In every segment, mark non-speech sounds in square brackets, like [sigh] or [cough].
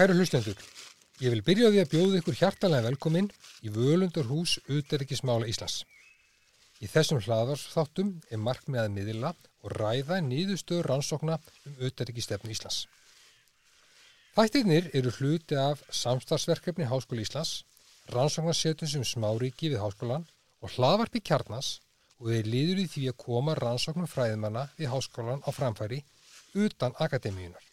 Kæru hlustendur, ég vil byrja því að bjóða ykkur hjartalega velkominn í Völundarhús Uteríkismála Íslands. Í þessum hlaðarsþáttum er markmiðað miðila og ræða nýðustöður rannsókna um Uteríkistefnu Íslands. Þættirnir eru hluti af samstarfsverkefni Háskóla Íslands, rannsóknarsetum sem smáríki við háskólan og hlaðvarpi kjarnas og þeir liður í því að koma rannsóknum fræðimanna við háskólan á framfæri utan akademíunar.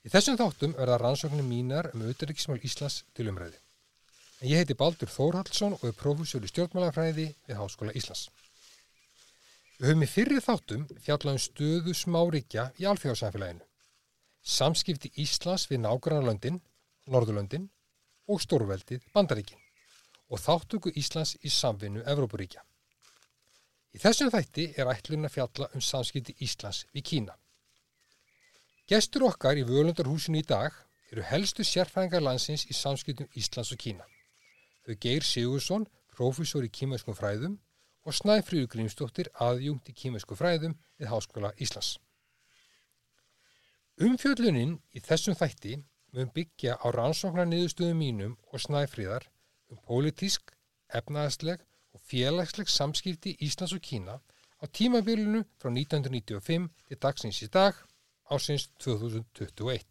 Í þessum þáttum verða rannsóknum mínar um auðvitaðriksmál Íslands til umræði. En ég heiti Baldur Þórhaldsson og er professor í stjórnmálafræði við Háskóla Íslands. Við höfum í fyrri þáttum fjallað um stöðu smáríkja í alþjóðsamfélaginu. Samskipti Íslands við nágrannarlöndin, Norðurlöndin og stórveldið Bandaríkin og þáttöku Íslands í samvinnu Evrópuríkja. Í þessum þætti er ætlun að fjalla um samskipti Íslands við Kína. Gestur okkar í völundarhúsinu í dag eru helstu sérfræðingar landsins í samskiptum Íslands og Kína. Þau Geir Sigursson, profesor í kímæskum fræðum og Snæfríður Grímsdóttir, aðjungt í kímæsku fræðum við Háskóla Íslands. Umfjöldlunin í þessum þætti mun byggja á rannsóknar niðurstöðum mínum og Snæfríðar um pólitísk, efnaðsleg og félagsleg samskipti Íslands og Kína á tímabilinu frá 1995 til dagsins í dag ásins 2021.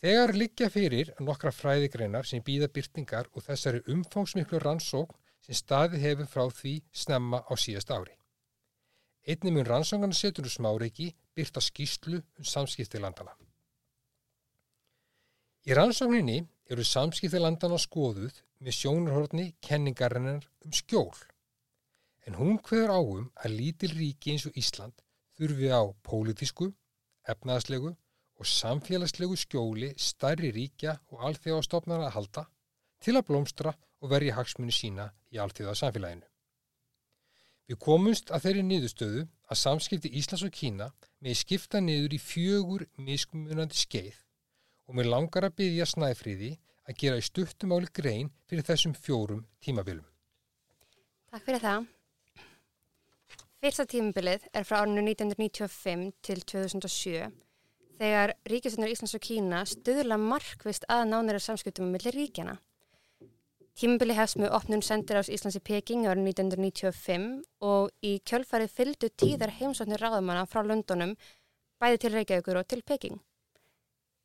Þegar liggja fyrir nokkra fræðigreinar sem býða byrtingar og þessari umfóngsmiklu rannsókn sem staði hefur frá því snemma á síðast ári. Einnig mun rannsóknarna setur úr smáreiki byrta skýslu um samskipti landana. Í rannsókninni eru samskipti landana skoðuð með sjónurhorni kenningarinnar um skjól. En hún hverður áum að lítil ríki eins og Ísland þurfi á pólitísku, efnaðslegu og samfélagslegu skjóli stærri ríkja og alþjóðastofnar að halda til að blómstra og verja hagsmunni sína í alþjóðasamfélaginu. Við komumst að þeirri niðurstöðu að samskipti Íslands og Kína með skipta niður í fjögur miskumunandi skeið og með langar að byggja snæfríði að gera í stuttumáli grein fyrir þessum fjórum tímabilum. Takk fyrir það. Fyrsta tímabilið er frá árinu 1995 til 2007 þegar Ríkisvöndar Íslands og Kína stuðla markvist að nánæra samskiptum með ríkjana. Tímabili hefst með opnun sendir ás Íslands í Peking árið 1995 og í kjölfarið fylgdu tíðar heimsóknir ráðumanna frá Londonum bæði til Reykjavíkur og til Peking.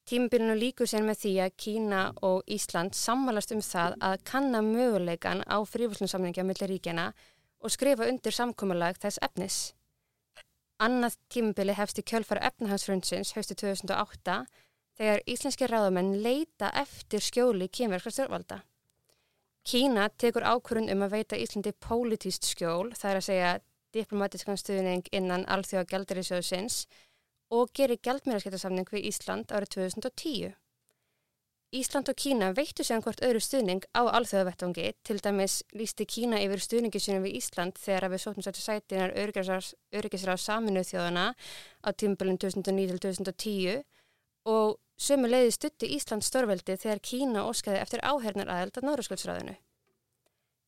Tímabilinu líkur sér með því að Kína og Ísland sammalast um það að kanna möguleikan á frífuslinsamlingja með ríkjana og skrifa undir samkómalag þess efnis. Annað tímubili hefst í kjölfara efnahansfrundsins haustu 2008 þegar íslenski ráðamenn leita eftir skjóli kýmverkra stjórnvalda. Kína tekur ákvörun um að veita Íslandi pólitíst skjól, það er að segja diplomatískan stuðning innan alþjóða gældarísjóðsins og gerir gældmjörgarskiptarsamning við Ísland árið 2010. Ísland og Kína veittu sér hvort öðru stuðning á alþjóðavettangi, til dæmis lísti Kína yfir stuðningi sínum við Ísland þegar við sótum sættu sætinar öryggisra á saminuð þjóðana á tímbalinn 2009-2010 og sömu leiði stutti Ísland stórveldi þegar Kína óskaði eftir áhernar aðeld að Norrskjöldsræðinu.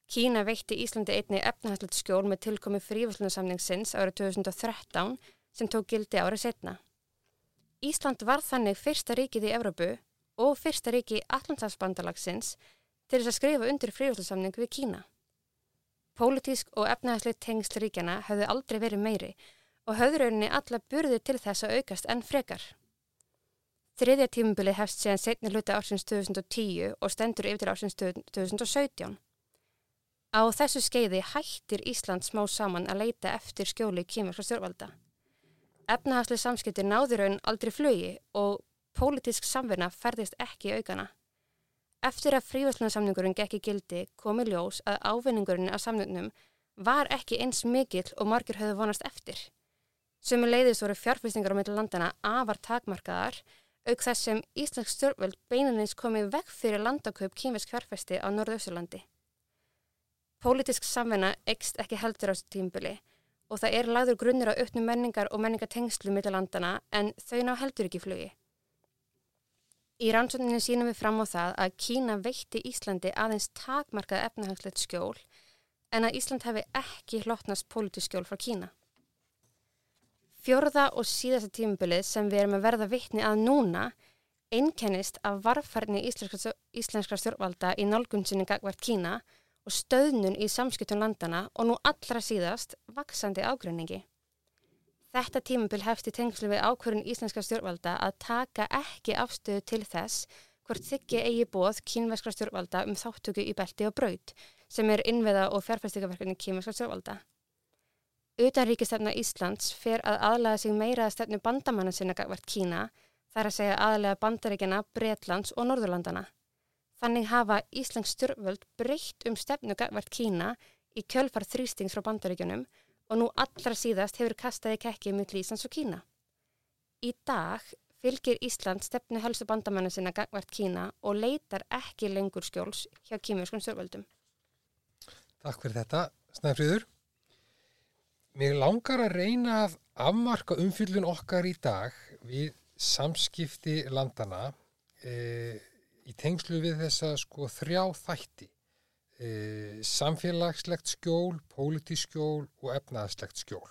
Kína veitti Íslandi einni efnahæslut skjól með tilkomi frífæslunarsamningsins árið 2013 sem tók gildi árið setna. Ísland var þannig fyrsta ríkið í Evrópu og fyrsta ríki Allandsafsbandalagsins til þess að skrifa undir fríhjálpsamning við Kína. Pólitísk og efnæðslega tengsl ríkjana höfðu aldrei verið meiri og höfðurauninni alla burði til þess að aukast enn frekar. Þriðja tímubili hefst séðan setni hluti ársins 2010 og stendur yfir til ársins 2017. Á þessu skeiði hættir Ísland smá saman að leita eftir skjóli kýmurska stjórnvalda. Efnahagslega samskipti náður raun aldrei flugi og pólitísk samverna ferðist ekki aukana. Eftir að frívæslunarsamningurinn gekk í gildi komi ljós að ávinningurinn af samningnum var ekki eins mikill og margir höfðu vonast eftir. Sumi leiðist voru fjárflýstingar á milli landana afar takmarkaðar auk þess sem Íslands stjórnvöld beinanins komið vekk fyrir landakaup kýmvesk fjárfæsti á Norðauðsurlandi. Pólitísk samverna ekst ekki heldur á þessu tímbili og það er lagður grunnir á auknum menningar og menningatengslu milli landana en þau ná heldur ekki flugi. Í rannsókninu sínum við fram á það að Kína veitti Íslandi aðeins takmarkað efnahagslegt skjól en að Ísland hefði ekki hlottnast pólitískjól frá Kína. Fjörða og síðasta tímabilið sem við erum að verða vittni að núna einkennist af varfarni íslenskra, íslenskra stjórnvalda í nálgunsinni gagvart Kína og stöðnun í samskiptun landana og nú allra síðast vaksandi ágrinningi. Þetta tímabil hefst í tengslu við ákvörðun íslenska stjórnvalda að taka ekki afstöðu til þess hvort þykki eigi bóð kínveskra stjórnvalda um þáttöku í belti og braut sem er innveða og fjárfæstíkaverkefni kínveskra stjórnvalda. Utanríkistefna Íslands fer að aðlæða sig meira að stefnu bandamanna sinna gagvart Kína, þar að segja aðlæða bandaríkjana, Breitlands og Norðurlandana. Þannig hafa Íslands stjórnvöld breytt um stefnu gagvart Kína í kjölfar þrýstings frá bandaríkjunum og nú allra síðast hefur kastaði kekki millir Íslands og Kína. Í dag fylgir Ísland stefnu helstu bandamanna sinna gagvart Kína og leitar ekki lengur skjóls hjá kýmurskum stjórnvöldum. Takk fyrir þetta, Snæfríður. Mér langar að reyna að afmarka umfyllun okkar í dag við samskipti landana e, í tengslu við þessa sko þrjá þætti. E, samfélagslegt skjól, pólitísk skjól og efnaðslegt skjól.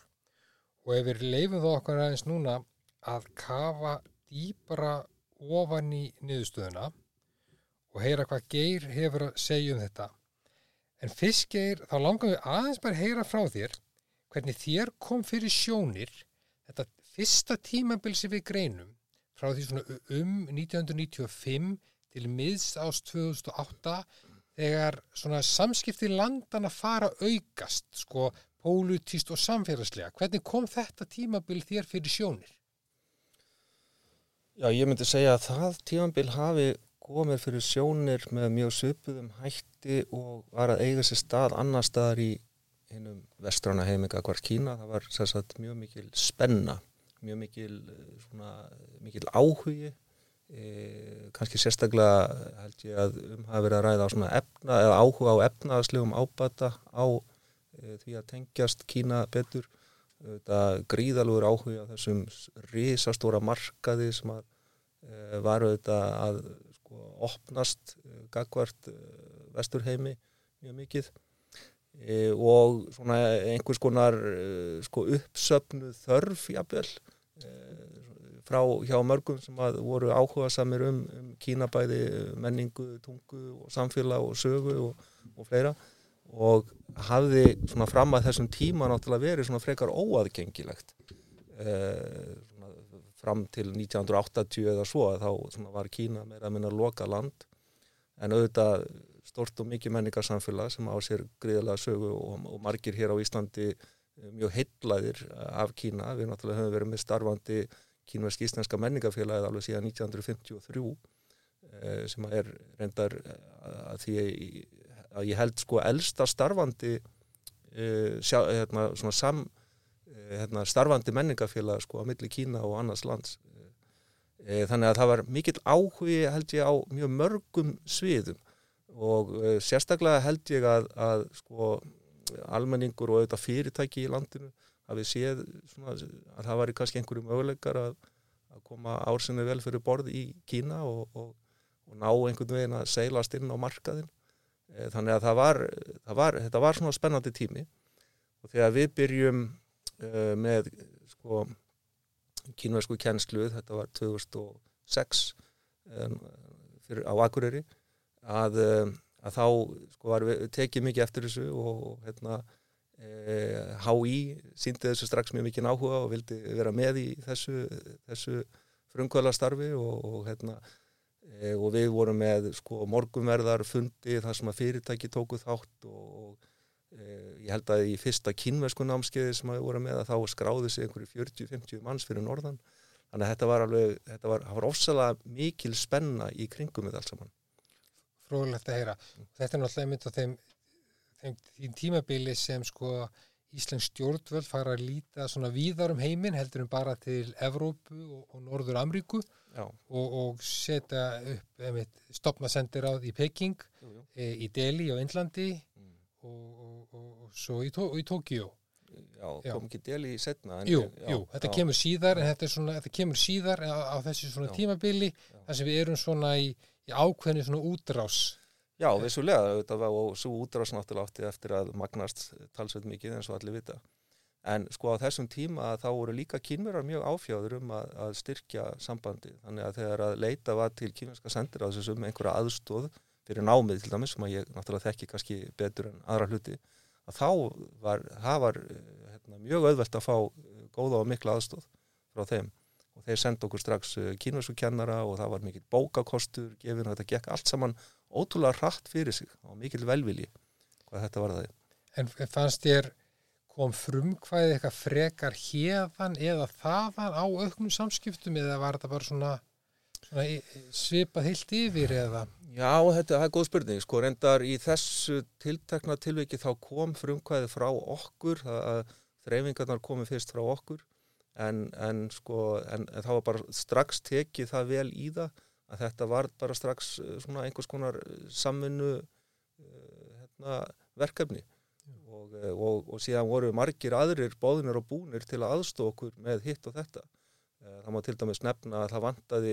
Og ef við leifum þá okkar aðeins núna að kafa dýbra ofan í niðurstöðuna og heyra hvað Geir hefur að segja um þetta. En fyrst Geir, þá langar við aðeins bara heyra frá þér hvernig þér kom fyrir sjónir þetta fyrsta tímabil sem við greinum frá því svona um 1995 til miðs ást 2008 þegar svona samskipti landana fara aukast sko pólutíst og samfélagslega hvernig kom þetta tímabil þér fyrir sjónir? Já, ég myndi segja að það tímabil hafi komið fyrir sjónir með mjög söpuðum hætti og var að eiga sér stað annar staðar í hinnum vestrána heiminga hvort Kína, það var sagt, mjög mikil spenna, mjög mikil, eh, svona, mikil áhugi, e, kannski sérstaklega held ég að um hafa verið að ræða á svona efna, eða áhuga á efnaðslegum ábata á e, því að tengjast Kína betur, þetta gríðalúur áhuga á þessum risastóra markaði sem að e, varu þetta að sko, opnast gagvart vesturheimi mjög mikið. Og svona einhvers konar sko, uppsöfnu þörf jafnvel e, frá hjá mörgum sem voru áhuga samir um, um kínabæði menningu, tungu og samfélag og sögu og, og fleira og hafði svona fram að þessum tíma náttúrulega verið svona frekar óaðgengilegt svona, fram til 1980 eða svo þá var Kína meira að minna loka land en auðvitað stort og mikið menningarsamfélag sem á sér gríðalega sögu og, og margir hér á Íslandi eh, mjög heitlaðir af Kína. Við náttúrulega höfum verið með starfandi kínversk-íslenska menningarfélagið alveg síðan 1953 eh, sem er reyndar eh, að því að ég held sko elsta starfandi sjá, hérna, sam, hérna, starfandi menningarfélag sko að milli Kína og annars lands. Þannig að það var mikill áhugi held ég á mjög mörgum sviðum og sérstaklega held ég að, að sko, almenningur og auðvitað fyrirtæki í landinu við séð svona, að það var í kannski einhverju möguleikar að, að koma ársinni vel fyrir borð í Kína og, og, og ná einhvern veginn að seilast inn á markaðin e, þannig að það var, það var þetta var svona spennandi tími. Og þegar við byrjum uh, með sko kínvæsku kennslu, þetta var 2006 um, fyrir, á Akureyri að, eh, að þá sko, var tekið mikið eftir þessu og hérna e, HÍ síndi þessu strax mjög mikið náhuga og vildi vera með í þessu, þessu frumkvöla starfi og, og hérna e, og við vorum með sko morgumverðar fundi þar sem að fyrirtæki tóku þátt og e, ég held að í fyrsta kynversku námskeiði sem við vorum með að þá skráði sig einhverju 40-50 manns fyrir norðan þannig að þetta var alveg, þetta var, var ofsalega mikil spenna í kringum með allt saman fróðilegt að heyra. Þetta er náttúrulega mynd á þeim, þeim tímabili sem sko Íslensk stjórnvöld fara að líta svona víðar um heiminn heldur en bara til Evrópu og, og Norður Amríku og, og setja upp einmitt, stopnasendir á því Peking, jú, jú. E, í Delhi og Indlandi mm. og, og svo í, í Tókíu. Já, já, kom ekki Delhi í setna. Jú, já, jú, þetta já. kemur síðar en þetta, svona, þetta kemur síðar á, á þessi svona tímabili þar sem við erum svona í í ákveðinu svona útrás Já, vissulega, og svo útrás náttúrulega átti eftir að magnast talsveit mikið eins og allir vita En sko á þessum tíma þá voru líka kínverðar mjög áfjáður um að, að styrkja sambandi. Þannig að þegar að leita var til kínverðska sendir á þessum einhverja aðstóð fyrir námið til dæmis sem að ég náttúrulega þekki kannski betur en aðra hluti að þá var, það var eh, hérna, mjög auðvelt að fá eh, góða og mikla aðstóð frá þeim og þeir senda okkur strax kínversku kennara og það var mikill bókakostur gefin og þetta gekk allt saman ótrúlega hratt fyrir sig og mikill velvili hvað þetta var það. En fannst þér kom frumkvæði eitthvað frekar hefan eða þaðan á auknum samskiptum eða var þetta bara svona, svona svipað heilt yfir eða? Já, þetta er góð spurning, sko, reyndar í þessu tiltekna tilviki þá kom frumkvæði frá okkur, það, þreyfingarnar komið fyrst frá okkur, en, en sko, en, en það var bara strax tekið það vel í það, að þetta var bara strax eh, svona einhvers konar samvinnu uh, hérna, verkefni. Og, og, og síðan voru margir aðrir bóðinir og búnir til að aðstó okkur með hitt og þetta. Það má til dæmis nefna að það vantaði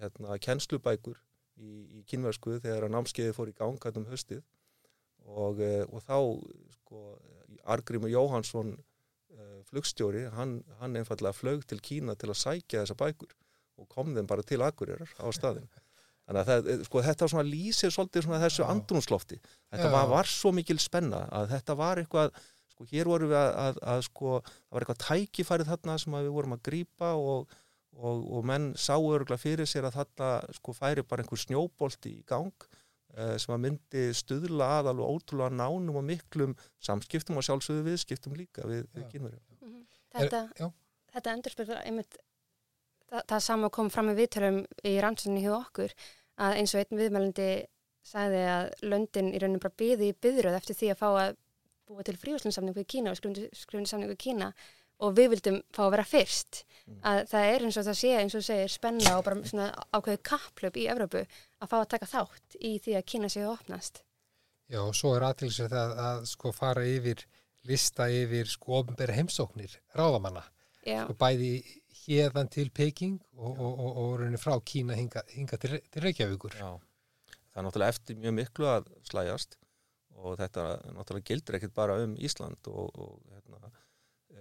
hérna, kennslubækur í, í kynversku þegar að námskeiði fór í gangat um höstið og, eh, og þá sko, Argrímur Jóhansson flugstjóri, hann, hann einfallega flög til Kína til að sækja þessa bækur og kom þeim bara til Akureyrar á staðin. Þannig að það, sko, þetta svona lýsir svolítið svona þessu andrunslofti. Þetta var, var svo mikil spenna að þetta var eitthvað, sko hér vorum við að, að, að sko, það var eitthvað tækifærið þarna sem við vorum að grýpa og og, og menn sáu öruglega fyrir sér að þetta sko færi bara einhver snjóbolti í gang uh, sem að myndi stuðla að alveg ótrúlega nánum og miklum samskiptum og sjálfsögðu viðskiptum líka við, við kynverju. Mm -hmm. Þetta, þetta endurspyrður einmitt það, það sama kom fram með viðtölum í rannsókninni hjá okkur að eins og einn viðmælindi sagði að löndin í rauninu bara byði í byðröð eftir því að fá að búa til fríhúslandsamningu í Kína og skrifni samningu í Kína og við vildum fá að vera fyrst. Mm. að það er eins og það sé eins og segir spenna og bara svona ákveðu kapplöp í Evrópu að fá að taka þátt í því að sig og opnast. Já, og svo er aðtilsið að, að sko fara yfir lista yfir sko ofnbæra heimsóknir ráðamanna. Sko bæði hérðan til Peking og, og, og, og raunin frá Kína hinga, hinga til, til Reykjavíkur Já, það er náttúrulega eftir mjög miklu að slæjast og þetta náttúrulega gildir ekkit bara um Ísland og hérna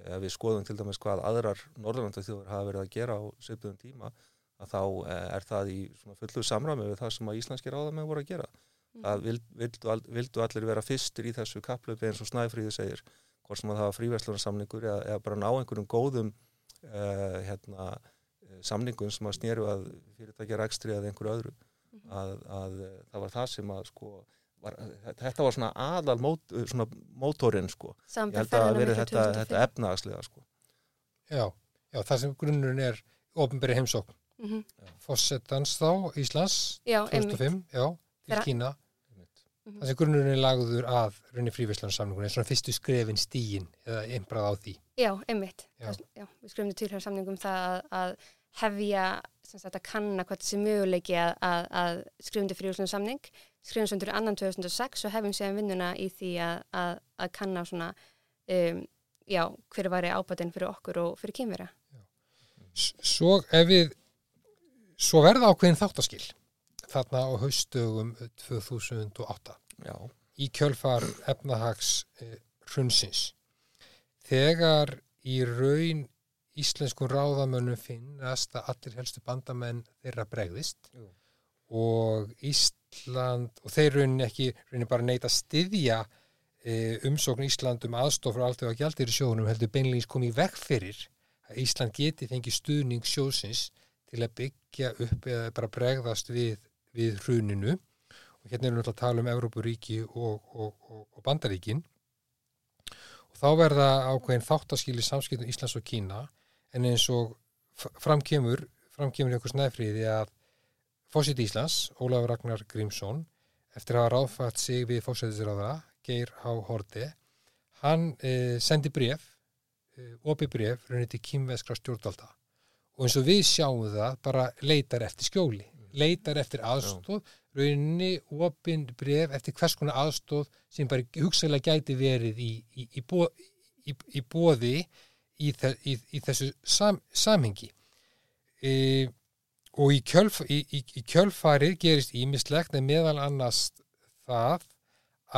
ef við skoðum til dæmis hvað aðrar Norðurlandaþjóður hafa verið að gera á söpðum tíma að þá eh, er það í fullu samræmi við það sem að íslenski ráðamenn voru að gera. Mm. Það vild, vildu, vildu allir vera fyrstir í þessu kaplöpi eins og Snæfríði segir, hvort sem að það var fríverslunarsamningur eða, eða bara ná einhverjum góðum uh, hérna, eh, samningum sem að snýru að fyrirtækja rækstri eða einhverju öðru. Mm. Að, að, að það var það sem að sko Var, þetta var svona aðal mót, svona mótorinn sko ég held að veri þetta, þetta efnagslega sko já, já, það sem grunnurinn er ofinberi heimsókn mm -hmm. Fossettans þá, Íslands já, 2005, já, til Þeirra. Kína mm -hmm. það sem grunnurinn er lagður að runni frívæslanarsamningun er svona fyrstu skrefin stígin eða einbrað á því Já, einmitt, já. Það, já, við skrefum til hér samningum það að, að hefja sagt, að kanna hvað þessi möguleiki að, að, að skrifundi frívæslanarsamning skrifum sem til annan 2006 og hefum séðan vinnuna í því að, að, að kanna svona, um, já, hver var ábætinn fyrir okkur og fyrir kynvera. Svo ef við, svo verða ákveðin þáttaskil þarna á haustugum 2008 já. í kjölfar efnahags eh, hrunsins. Þegar í raun íslenskum ráðamönnum finnast að allir helstu bandamenn þeirra bregðist Jú. og Ísland og þeir raunin ekki raunin bara neyta stiðja e, umsókn Ísland um aðstof frá allt eða gjaldir í sjónum heldur beinleins komið vekk fyrir að Ísland geti fengið stuðning sjósins til að byggja upp eða bara bregðast við, við hruninu. Og hérna erum við að tala um Európaríki og, og, og, og Bandaríkin. Og þá verða ákveðin þáttaskýli samskiptum Íslands og Kína en eins og framkemur framkemur í okkur snæfriði að Fósitt Íslands, Ólafur Ragnar Grímsson, eftir að hafa ráðfætt sig við fósætisraða, Geir H. Horti, hann eh, sendi bref, eh, opi bref, raunir til kýmveskra stjórnvalda. Og eins og við sjáum það bara leitar eftir skjóli, leitar eftir aðstóð, rauninni opin bref eftir hvers konar aðstóð sem bara hugsaðlega gæti verið í, í, í, bó, í bóði í þessu sam, samhengi. E, og í, kjölf, kjölfarið gerist ímislegt en meðal annars það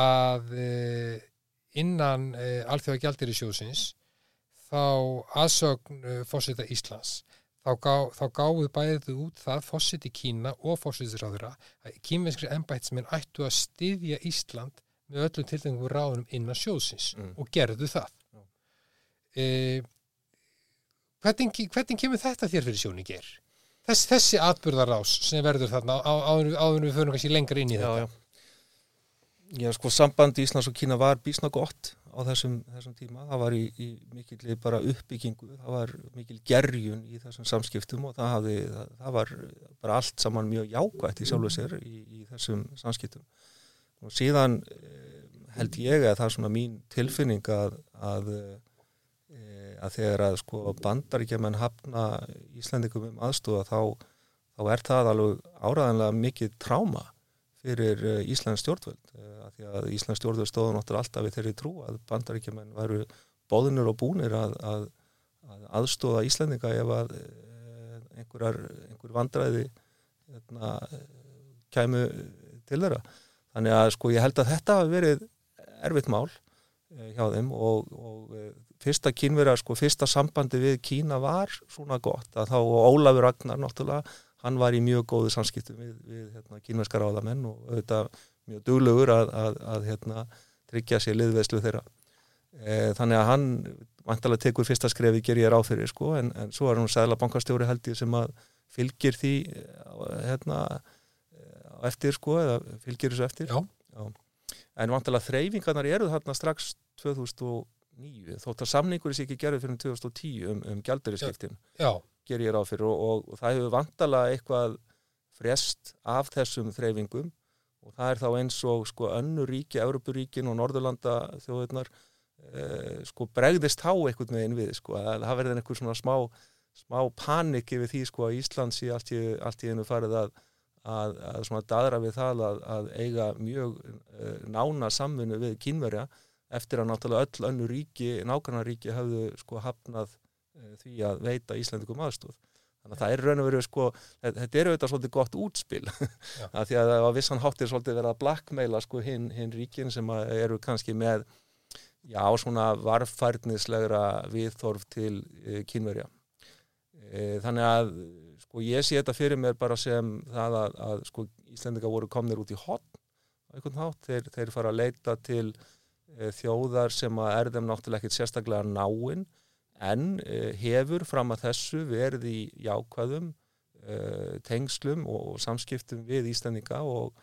að e, innan e, alþjóða gældir í sjósins þá aðsögn uh, fósita Íslands þá, gá, þá gáðu bæðið út það fósiti Kína og fósitisráðura að kínveinskri embættismenn ættu að styðja Ísland með öllum tilfengum ráðunum innan sjóðsins Mm. og gerðu það. Já. E, hvernig, hvernig kemur þetta þér fyrir sjóni ger? Þess, þessi atburðarás sem verður þarna á, á, áður við förum kannski lengra inn í já, þetta. já. Já, sko, sambandi Íslands og Kína var bísna gott á þessum, þessum tíma. Það var í, í mikil bara uppbyggingu, það var mikil gerjun í þessum samskiptum og það, hafði, það, það var bara allt saman mjög jákvætt í sjálfu sér í, í þessum samskiptum. Og síðan eh, held ég að það er svona mín tilfinning að, að, eh, að þegar að sko bandaríkjaman hafna Íslandingum um aðstofa þá, þá er það alveg áraðanlega mikið tráma fyrir uh, Íslands stjórnvöld því að Íslands stjórnvöld stóðu náttúrulega alltaf við þeirri trú að bandaríkjumenn væru bóðinur og búnir að, að, að aðstóða Íslandinga ef að uh, einhverjar, einhver vandræði hérna, kæmu til þeirra. Þannig að sko ég held að þetta hafi verið erfitt mál uh, hjá þeim og, og uh, fyrsta kínverja, sko fyrsta sambandi við Kína var svona gott að þá Ólafur Ragnar náttúrulega hann var í mjög góðu samskiptum við, við hérna, kínverska ráðamenn og auðvitað mjög duglegur að, að, að hérna, tryggja sér liðveðslu þeirra. E, þannig að hann vantalega tekur fyrsta skrefi ger ég ráð fyrir sko, en, en svo er hann sæðla bankastjóri held ég sem að fylgir því hérna, á eftir sko, eða fylgir þessu eftir. Já. En vantalega þreyfingarnar eru þarna strax 2009, þótt að samningur sé ekki gerðið fyrir 2010 um, um gjalduriskiptin Já, ger ég ráð fyrir og, og, og það hefur vantala eitthvað frest af þessum þreyfingum og það er þá eins og sko önnu ríki, Európuríkin og Norðurlanda þjóðurnar eh, sko bregðist á eitthvað með einn við sko að það verður einhver svona smá, smá panik yfir því sko að Ísland sé allt í, allt í einu farið að, að, að svona daðra við það að, að eiga mjög eh, nána samvinnu við kínverja eftir að náttúrulega öll önnu ríki, nákvæmna ríki hafðu sko hafnað eh, því að veita Íslandikum aðstóð. Þannig að það er raun og veru sko, þetta er auðvitað svolítið gott útspil. [laughs] Að því að á vissan hátt er svolítið verið að blackmaila sko hinn hin ríkin sem eru kannski með já svona varfærnislegra viðþorf til e, kínverja. E, þannig að sko ég sé þetta fyrir mér bara sem það að, að sko Íslandika voru komnir út í hotn á einhvern hátt, þeir, þeir fara að leita til e, þjóðar sem að er þeim náttúrulega ekkit sérstaklega náinn en uh, hefur fram að þessu verið í jákvæðum uh, tengslum og samskiptum við Íslandinga og,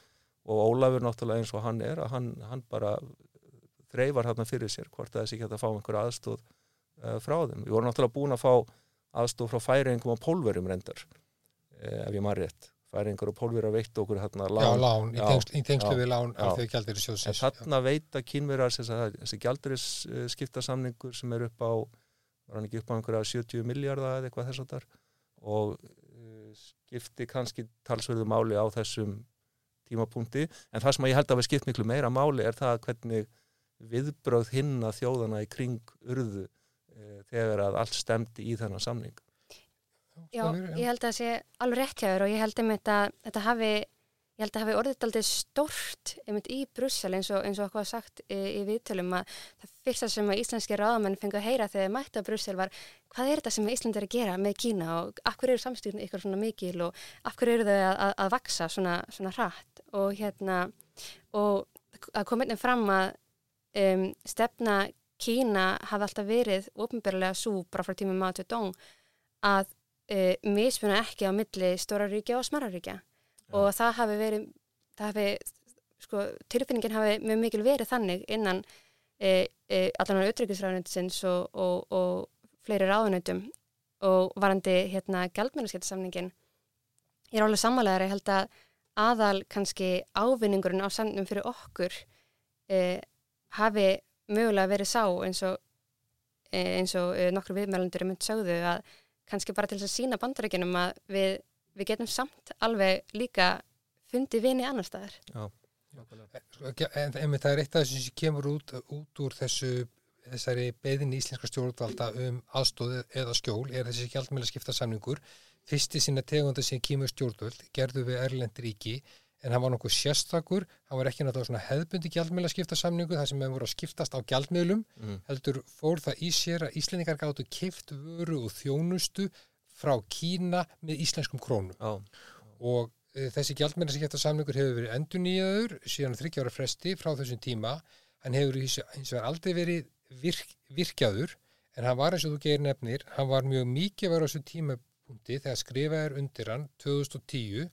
og Ólafur náttúrulega eins og hann er að hann, hann bara þreifar þarna fyrir sér hvort að þessi geta að fá einhver aðstóð uh, frá þeim. Við vorum náttúrulega búin að fá aðstóð frá færingum og pólverum reyndar ef ég maður rétt. Færingar og pólverar veitt okkur hérna lán. já, lán, í Já, tengslu, í tengslu já, við lán sjóðsins. þarna veita sagt, þessi gjalduris skipta samningur sem er upp á, var hann ekki upp á einhverja 70 miljardar eða eitthvað þess að þar og uh, skipti kannski talsverðu máli á þessum tímapunkti. En það sem ég held að við skipt miklu meira máli er það hvernig viðbröð hinna þjóðana í kring urðu uh, þegar að allt stemdi í þennan samning. Já, ég held að það sé alveg rétt hjá þér og ég held einmitt að þetta hafi, ég held að hafi orðið aldrei stort einmitt í Brussel eins og, eins og okkur var sagt í, í viðtölum að það fyrsta sem að íslenski ráðamenn fengu að heyra þegar mættu á Brussel var hvað er þetta sem Ísland er að gera með Kína og af hverju eru samstýrun ykkur svona mikil og af hverju eru þau að, að, að vaksa svona, svona hratt? Og hérna og að koma einnig fram að um, stefna Kína hafi alltaf verið ofinbjörlega svo bara frá tímum Zedong að uh, mismuna ekki á milli stóra ríkja og smarra ríkja og það hafi verið það hafi, sko, tilfinningin hafi mjög mikil verið þannig innan uh, uh, allan á utryggisræðunitsins og, og, og fleiri ráðunautum og varandi hérna gældmennaskiptasamningin ég er alveg sammálaður ég held að aðal kannski ávinningurinn á samnum fyrir okkur uh, hafi mögulega verið sá eins og eins og uh, nokkru viðmælandur er mynd sögðu að kannski bara til þess að sína bandaríkinum að við, við getum samt alveg líka fundið vini annar staðar. Já. Sko, En, en það er eitt af þessu sem kemur út, út úr þessu þessari beðin íslenska stjórnvalda um aðstóð eða skjól er þessi gjaldmjöla skipta samningur fyrsti sinna tegunda sem kemur stjórnvöld gerðu við Erlend ríki en hann var nokkuð sérstakur, hann var ekki náttúrulega svona hefðbundi gjaldmiðla skiptasamningu þar sem við voru að skiptast á gjaldmiðlum mm. heldur fór það í sér að Íslendingar gáttu kift vöru og þjónustu frá Kína með íslenskum krónum. Já, og e, þessi gjaldmiðla skiptasamningur hefur verið endur nýjaður síðan þryggjára fresti frá þessum tíma hann hefur hins vegar aldrei verið virk, virkjaður en hann var eins og þú gerir nefnir, hann var mjög mikið var á þessu tímapunkti þegar skrifað er undir hann 2010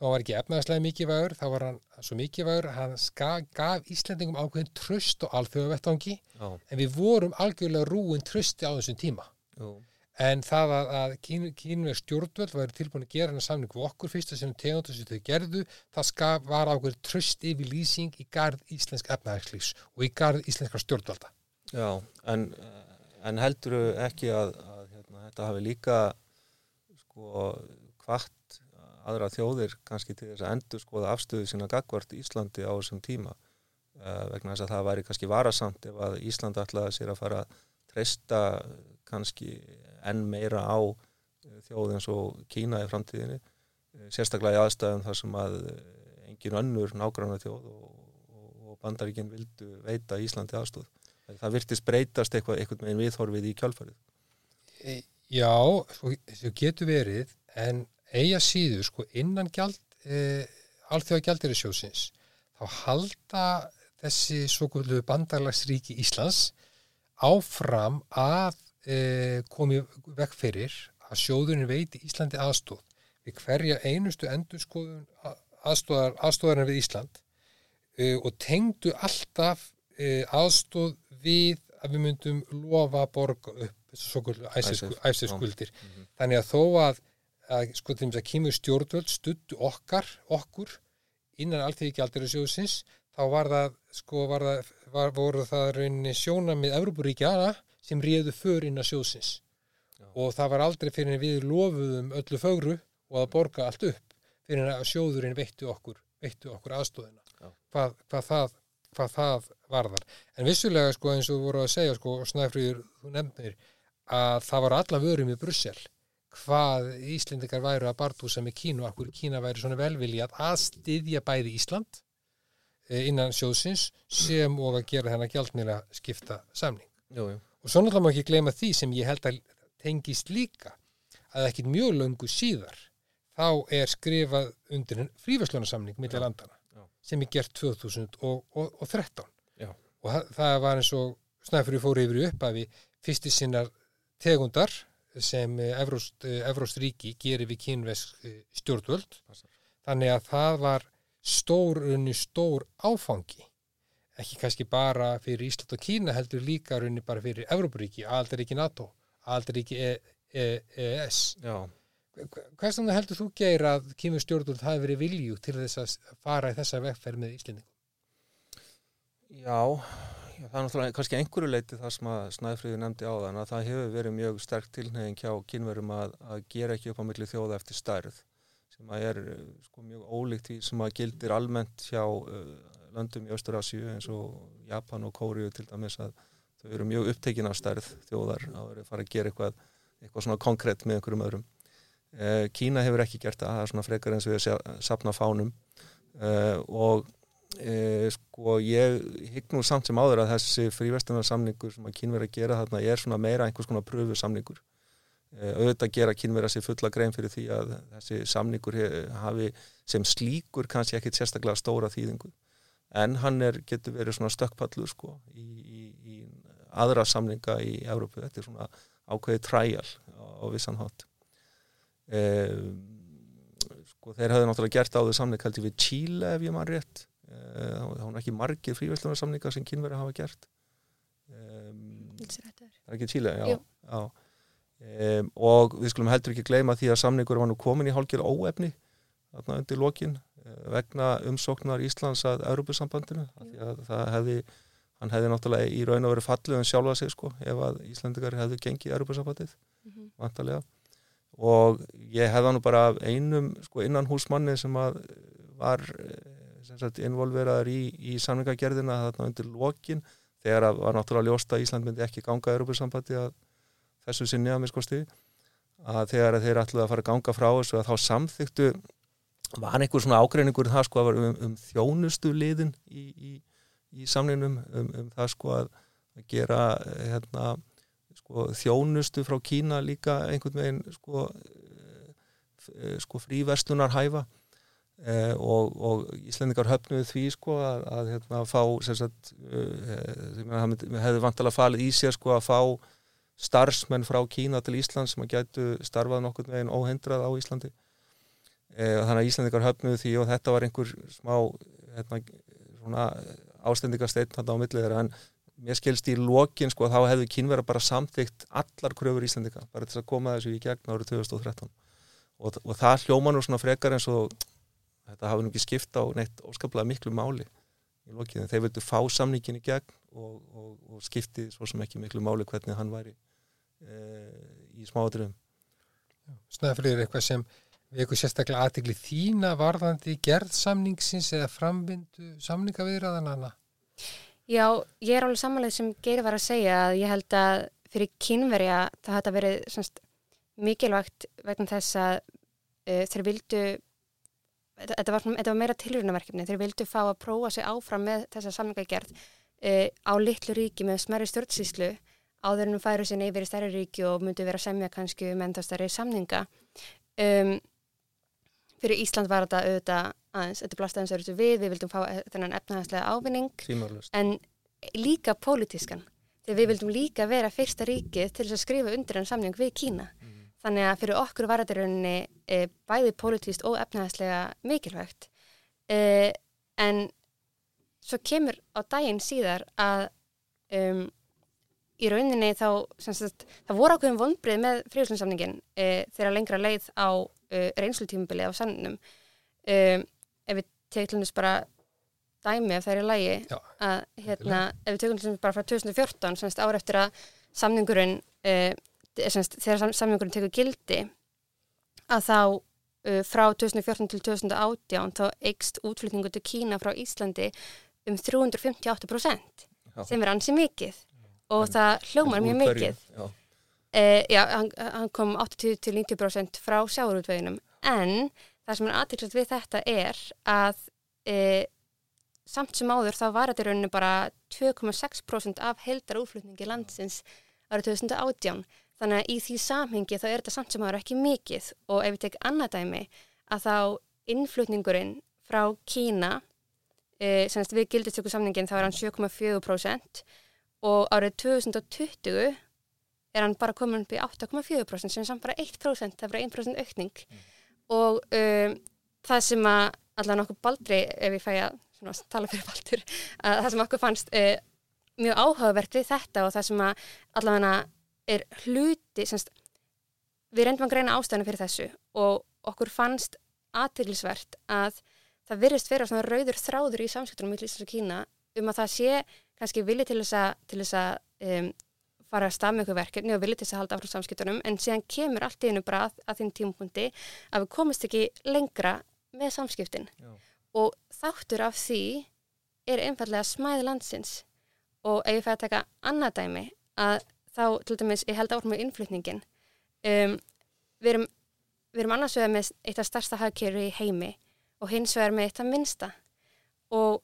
þá var ekki efnaðslega mikilvægur, þá var hann svo mikilvægur, hann ska, gaf Íslendingum ákveðin tröst og alþjóðavettangi en við vorum algjörlega rúin trösti á þessum tíma. jú, En það að, að kín, kínveig stjórnvöld væri tilbúin að gera hennar samning við okkur fyrst að sem tegundur sem þau gerðu, það skaf, var ákveðin tröst yfir lýsing í garð íslensk efnaðarslífs og í garð íslenskar stjórnvalda. já, en, en heldur ekki að, að hérna, þetta hafi líka sko hvart aðra þjóðir kannski til þess að endur skoða afstöðu sína gagvart Íslandi á þessum tíma uh, vegna þess að það væri kannski varasamt ef að Ísland ætlaði sér að fara að treysta kannski enn meira á eh, þjóð eins og Kína í framtíðinni eh, sérstaklega í aðstæðum þar sem að eh, engin önnur nágranna þjóð og, og, bandaríkinn vildu veita Íslandi aðstóð. Það virtist breytast eitthvað, eitthvað með viðhorfið í kjálfarið. E, Já, svo, svo getur verið, en eiga síður, sko, innan gjald, e, alþjóða gjaldirisjósins, þá halda þessi svo kvöldu bandarlagsríki Íslands áfram að e, komi vekk fyrir að sjóðurinn veiti Íslandi aðstóð við hverja einustu endurskoðun aðstóðar, aðstóðarinn við Ísland e, og tengdu alltaf e, aðstóð við að við myndum lofa að borga upp kvöldu ICESK, æseskuldir. Mhm. Þannig að þó að, að sko til þess að kýmur stjórnvöld stuttu okkar, okkur innan alltíði gjaldirisjóðsins þá var það, sko, var það, var, voru það rauninni sjónamið Evrópuríkjana sem réðu för inn að sjóðsins Já. og það var aldrei fyrir en við lofuðum öllu fögru og að borga allt upp fyrir en að sjóðurinn veittu okkur, veittu okkur aðstóðina hvað, hvað, það, hvað það varðar en vissulega sko eins og voru að segja sko og Snæfríður, þú nefnir að það var alla vörum í Brussel hvað Íslendingar væru að bartúsa með Kínu, akkur Kína væri svona velvilji að aðstyðja bæði Ísland eh, innan sjóðsins sem og að gera þennan gjaldmýra skipta samning. Jú, jú. Og svo náttúrulega má ekki gleyma því sem ég held að tengist líka að ekkit mjög löngu síðar þá er skrifað undir fríverslunarsamning Já, landana já. sem er gert 2013 Já. og það- það var eins og Snæfri fór yfir í upphafi fyrsti sinnar tegundar sem eh, Evróst, eh, Evróst ríki gerir við kynvesk stjórnvöld Passar. þannig að það var stór, unni stór áfangi ekki kannski bara fyrir Ísland og Kína heldur líka runni bara fyrir Evrópuríki, aldaríki NATO aldaríki e, e, ES Já, Hvers vegna heldur þú geir að kýmur stjórnvöld hafi verið vilju til þess að fara í þessa vegferð með Íslendingum? já, já, það er náttúrulega kannski einhverju leiti það sem að Snæfríður nefndi á þann að það hefur verið mjög sterk tilnefing hjá kynverum að, að gera ekki upp á milli þjóða eftir stærð sem að er uh, sko mjög ólíkt því sem að gildir almennt hjá uh, löndum í Östurasíu eins og Japan og Kóriu til dæmis að þau eru mjög upptekin af stærð þjóðar að vera að fara að gera eitthvað, eitthvað svona konkrétt með einhverjum öðrum. Uh, Kína hefur ekki gert það, það er svona frekar eins og við að sapna fánum uh, og uh, sko ég hygg nú samt sem áður að þessi fríverstanarsamningur sem að kynveri að gera þarna er svona meira einhvers konar pröfu samningur. Uh, auðvitað gera kynveri að sér fulla grein fyrir því að þessi samningur hafi sem slíkur kannski ekkit sérstaklega stóra þýðingu en hann er, getur verið svona stökkpallur sko í, í, í aðra samninga í Evrópu, þetta er svona ákveðið træjal á, á vissan hátt. Um, sko þeir hafði náttúrulega gert áður samning held ég við Chile ef ég maður rétt. Uh, þá er ekki margir fríverslunarsamninga sem kynveri hafa gert. Það er ekki Chile, já, já. Og við skulum heldur ekki gleyma því að samningur var nú komin í hálfgjör óefni þarna undir lokin vegna umsóknar Íslands að Europasambandinu það hefði hann hefði náttúrulega í raun og verið fallið um sjálfa sig sko ef að Íslandingar hefðu gengið Europasambandið Mhm. vantarlega og ég hefða nú bara einum sko, innan húsmanni sem að var eh, involveraður í, í samningagerðina þarna undir lokin þegar að var náttúrulega ljóst að Ísland myndi ekki ganga Europasambandi að þessu sinni að miskosti að þegar að þeir ætluðu að fara að ganga frá þessu að þá samþyktu var einhver svona ágreiningur um það sko að var um, um þjónustu liðin í, í, í samninum um, um það sko að gera eh, hérna, sko, þjónustu frá Kína líka einhvern veginn sko, eh, sko fríverslunar hæfa. Eh, og, og Íslendingar höfnuðu því sko að, að hérna, fá sagt, uh, hefði vantilega falið í sér sko að fá starfsmenn frá Kína til Ísland sem að gætu starfað nokkur veginn óhendrað á Íslandi þannig að Íslandikar höfnuðu því og þetta var einhver smá hérna, ástendingarsteinn á millið þeirra. En mér skilst í lokin sko þá hefðu kynverða bara samþygt allar kröfur Íslandika bara til að koma þessu í gegn árið 2013 og, og það hljóma nú svona frekar eins og þetta hafi nú ekki skipt á neitt óskaplega miklu máli í lokin. Þeir vildu fá samningin í gegn og, og, og skipti svo sem ekki miklu máli hvernig hann væri e, í smáadröfum Snæfrið er eitthvað sem við eitthvað sérstaklega aðtegli þína varðandi gerðsamningsins eða framvindu samningaviðraðanana? Já, ég er alveg samanlega sem Geir var að segja að ég held að fyrir kynverja það hætti að verið mikilvægt vegna þess að uh, þeir vildu þetta var, var meira tilrunaverkefni þeir vildu fá að prófa sig áfram með þessa samningagerð uh, á litlu ríki með smerri stjórnsíslu áður en hún færi sér neyfir í stærri ríki og myndi vera semja kannski um enda stærri samninga um, fyrir Ísland var þetta auðvitað aðeins, þetta blastaðins eru við, við vildum fá þennan efnahagslega ávinning Tímarlust. en líka pólitískan þegar við vildum líka vera fyrsta ríkið til að skrifa undir en samning við Kína mm. þannig að fyrir okkur var þetta rauninni e, bæði pólitíst og efnahagslega mikilvægt e, en svo kemur á daginn síðar að um, í rauninni þá sagt, það voru ákveðum vonbrið með fríhjálpssamningin e, þegar lengra leið á e, reynslutímubili á sannunum e, ef við teglum þess bara dæmi ef það er í lægi að hérna, ef við teglum þess bara frá 2014 semst ára eftir að samningurinn e, semst, þegar samningurinn tekur gildi að þá e, frá 2014 til 2018 þá eikst útflutningu til Kína frá Íslandi um 358% Já. sem er ansi mikið. Og en, það hljómar mjög mikið. Já, uh, já hann, hann kom 80-90% frá sjáurútveginum en það sem er aðtilsvægt við þetta er að uh, samt sem áður þá var þetta í rauninu bara 2,6% af heldar útflutningi landsins árið 2018 þannig að í því samhengi þá er þetta samt sem áður ekki mikið. Og ef við tek annað dæmi að þá innflutningurinn frá Kína uh, semst við gildistöku samningin þá er hann 7,4% og árið 2020 er hann bara komin upp í 8,4% sem er samt bara 1%, það er bara 1% aukning mm. og um, það sem að allavega nokkuð baldri ef ég fæ að svona, tala fyrir baldur að það sem okkur fannst uh, mjög áhugavert við þetta og það sem að allavega er hluti semst, við reyndum að greina ástæðinu fyrir þessu og okkur fannst aðtilsvert að það virðist vera svona rauður þráður í samskiptunum í Íslands og Kína um að það sé kannski að, til þess að um, fara að stað með eitthvað verkefni og vilja til þess að halda áfram samskiptunum en síðan kemur allt í einu bara að, að þinn tímpundi að við komast ekki lengra með samskiptin. Já. og þáttur af því er einfallega smæði landsins. Og ef ég fæði að taka annað dæmi að þá til dæmis ég held áfram með innflutningin um, við erum, vi erum annars vegar með eitt af starsta hagkerri í heimi og hins vegar með eitt af minsta og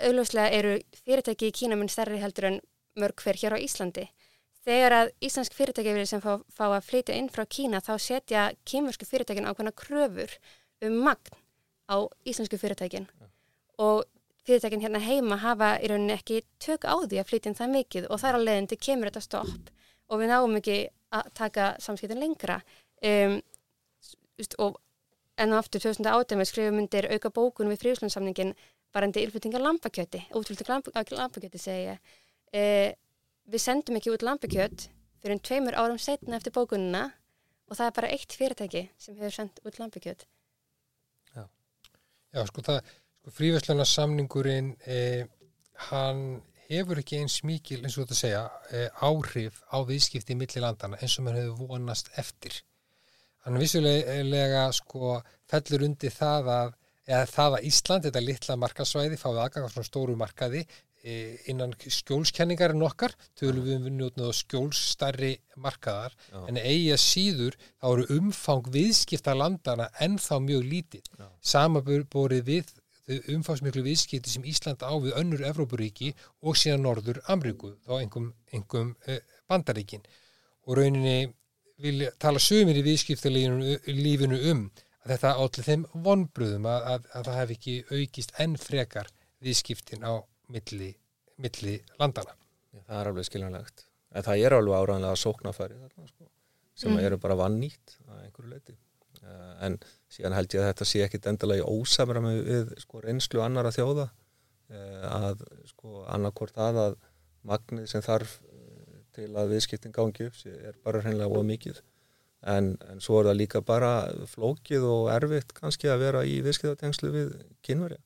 auðvuslega eru fyrirtæki í Kína mun stærri heldur en mörg hver hér á Íslandi. Þegar að íslensk fyrirtæki sem fá, fá að flytja inn frá Kína þá setja kýmursku fyrirtækin ákveðna kröfur um magn á íslensku fyrirtækin ja. og fyrirtækin hérna heima hafa í rauninni ekki tök á því að flytja inn það mikið og þar á leðindi kemur þetta stopp og við náum ekki að taka samskiptin lengra um, og enn og aftur 2008 með skrifumundir auka bókun við fríðslandsamningin varandi ylfuttingar lampakjöti, útfluttingar lampakjöti segja e, við sendum ekki út lampakjöt fyrir en tveimur árum setna eftir bókununa og það er bara eitt fyrirtæki sem hefur sendt út lampakjöt Já, Já sko það sko, fríverslunarsamningurinn e, hann hefur ekki eins mikil eins og þetta segja e, áhrif á viðskipti í millilandana eins og maður hefur vonast eftir. Hann vissulega sko fellur undir það að eða það að Ísland, þetta litla markasvæði, fáið aðgang á svona stóru markaði e, innan skjólskenningarinn okkar, tölum við um njótnað á skjólstarri markaðar, Já. en eigi að síður þá eru umfang viðskipta landana ennþá mjög lítið. Samaborið við þau umfangsmiklu viðskipti sem Ísland á við önnur Evrópuríki og síðan Norður Amríku, þá engum, engum e, bandaríkin. Og rauninni vil tala sömur í viðskiptalífinu um að þetta allir þeim vonbröðum að, að, að það hef ekki aukist enn frekar viðskiptin á milli, milli landana. Já, það er alveg skiljanlegt. En það er alveg áræðanlega sóknarfæri þarna, sko, sem Mhm. eru bara vannýtt að einhverju leiti. Uh, en síðan held ég að þetta sé ekkit endilega í ósamra með við sko, reynslu annara þjóða uh, að sko, annarkvort það að magnið sem þarf uh, til að viðskiptin gangi upp sé- er bara hreinlega of mikið. En, en svo er það líka bara flókið og erfitt kannski að vera í viðskiptatengslu við kynverja.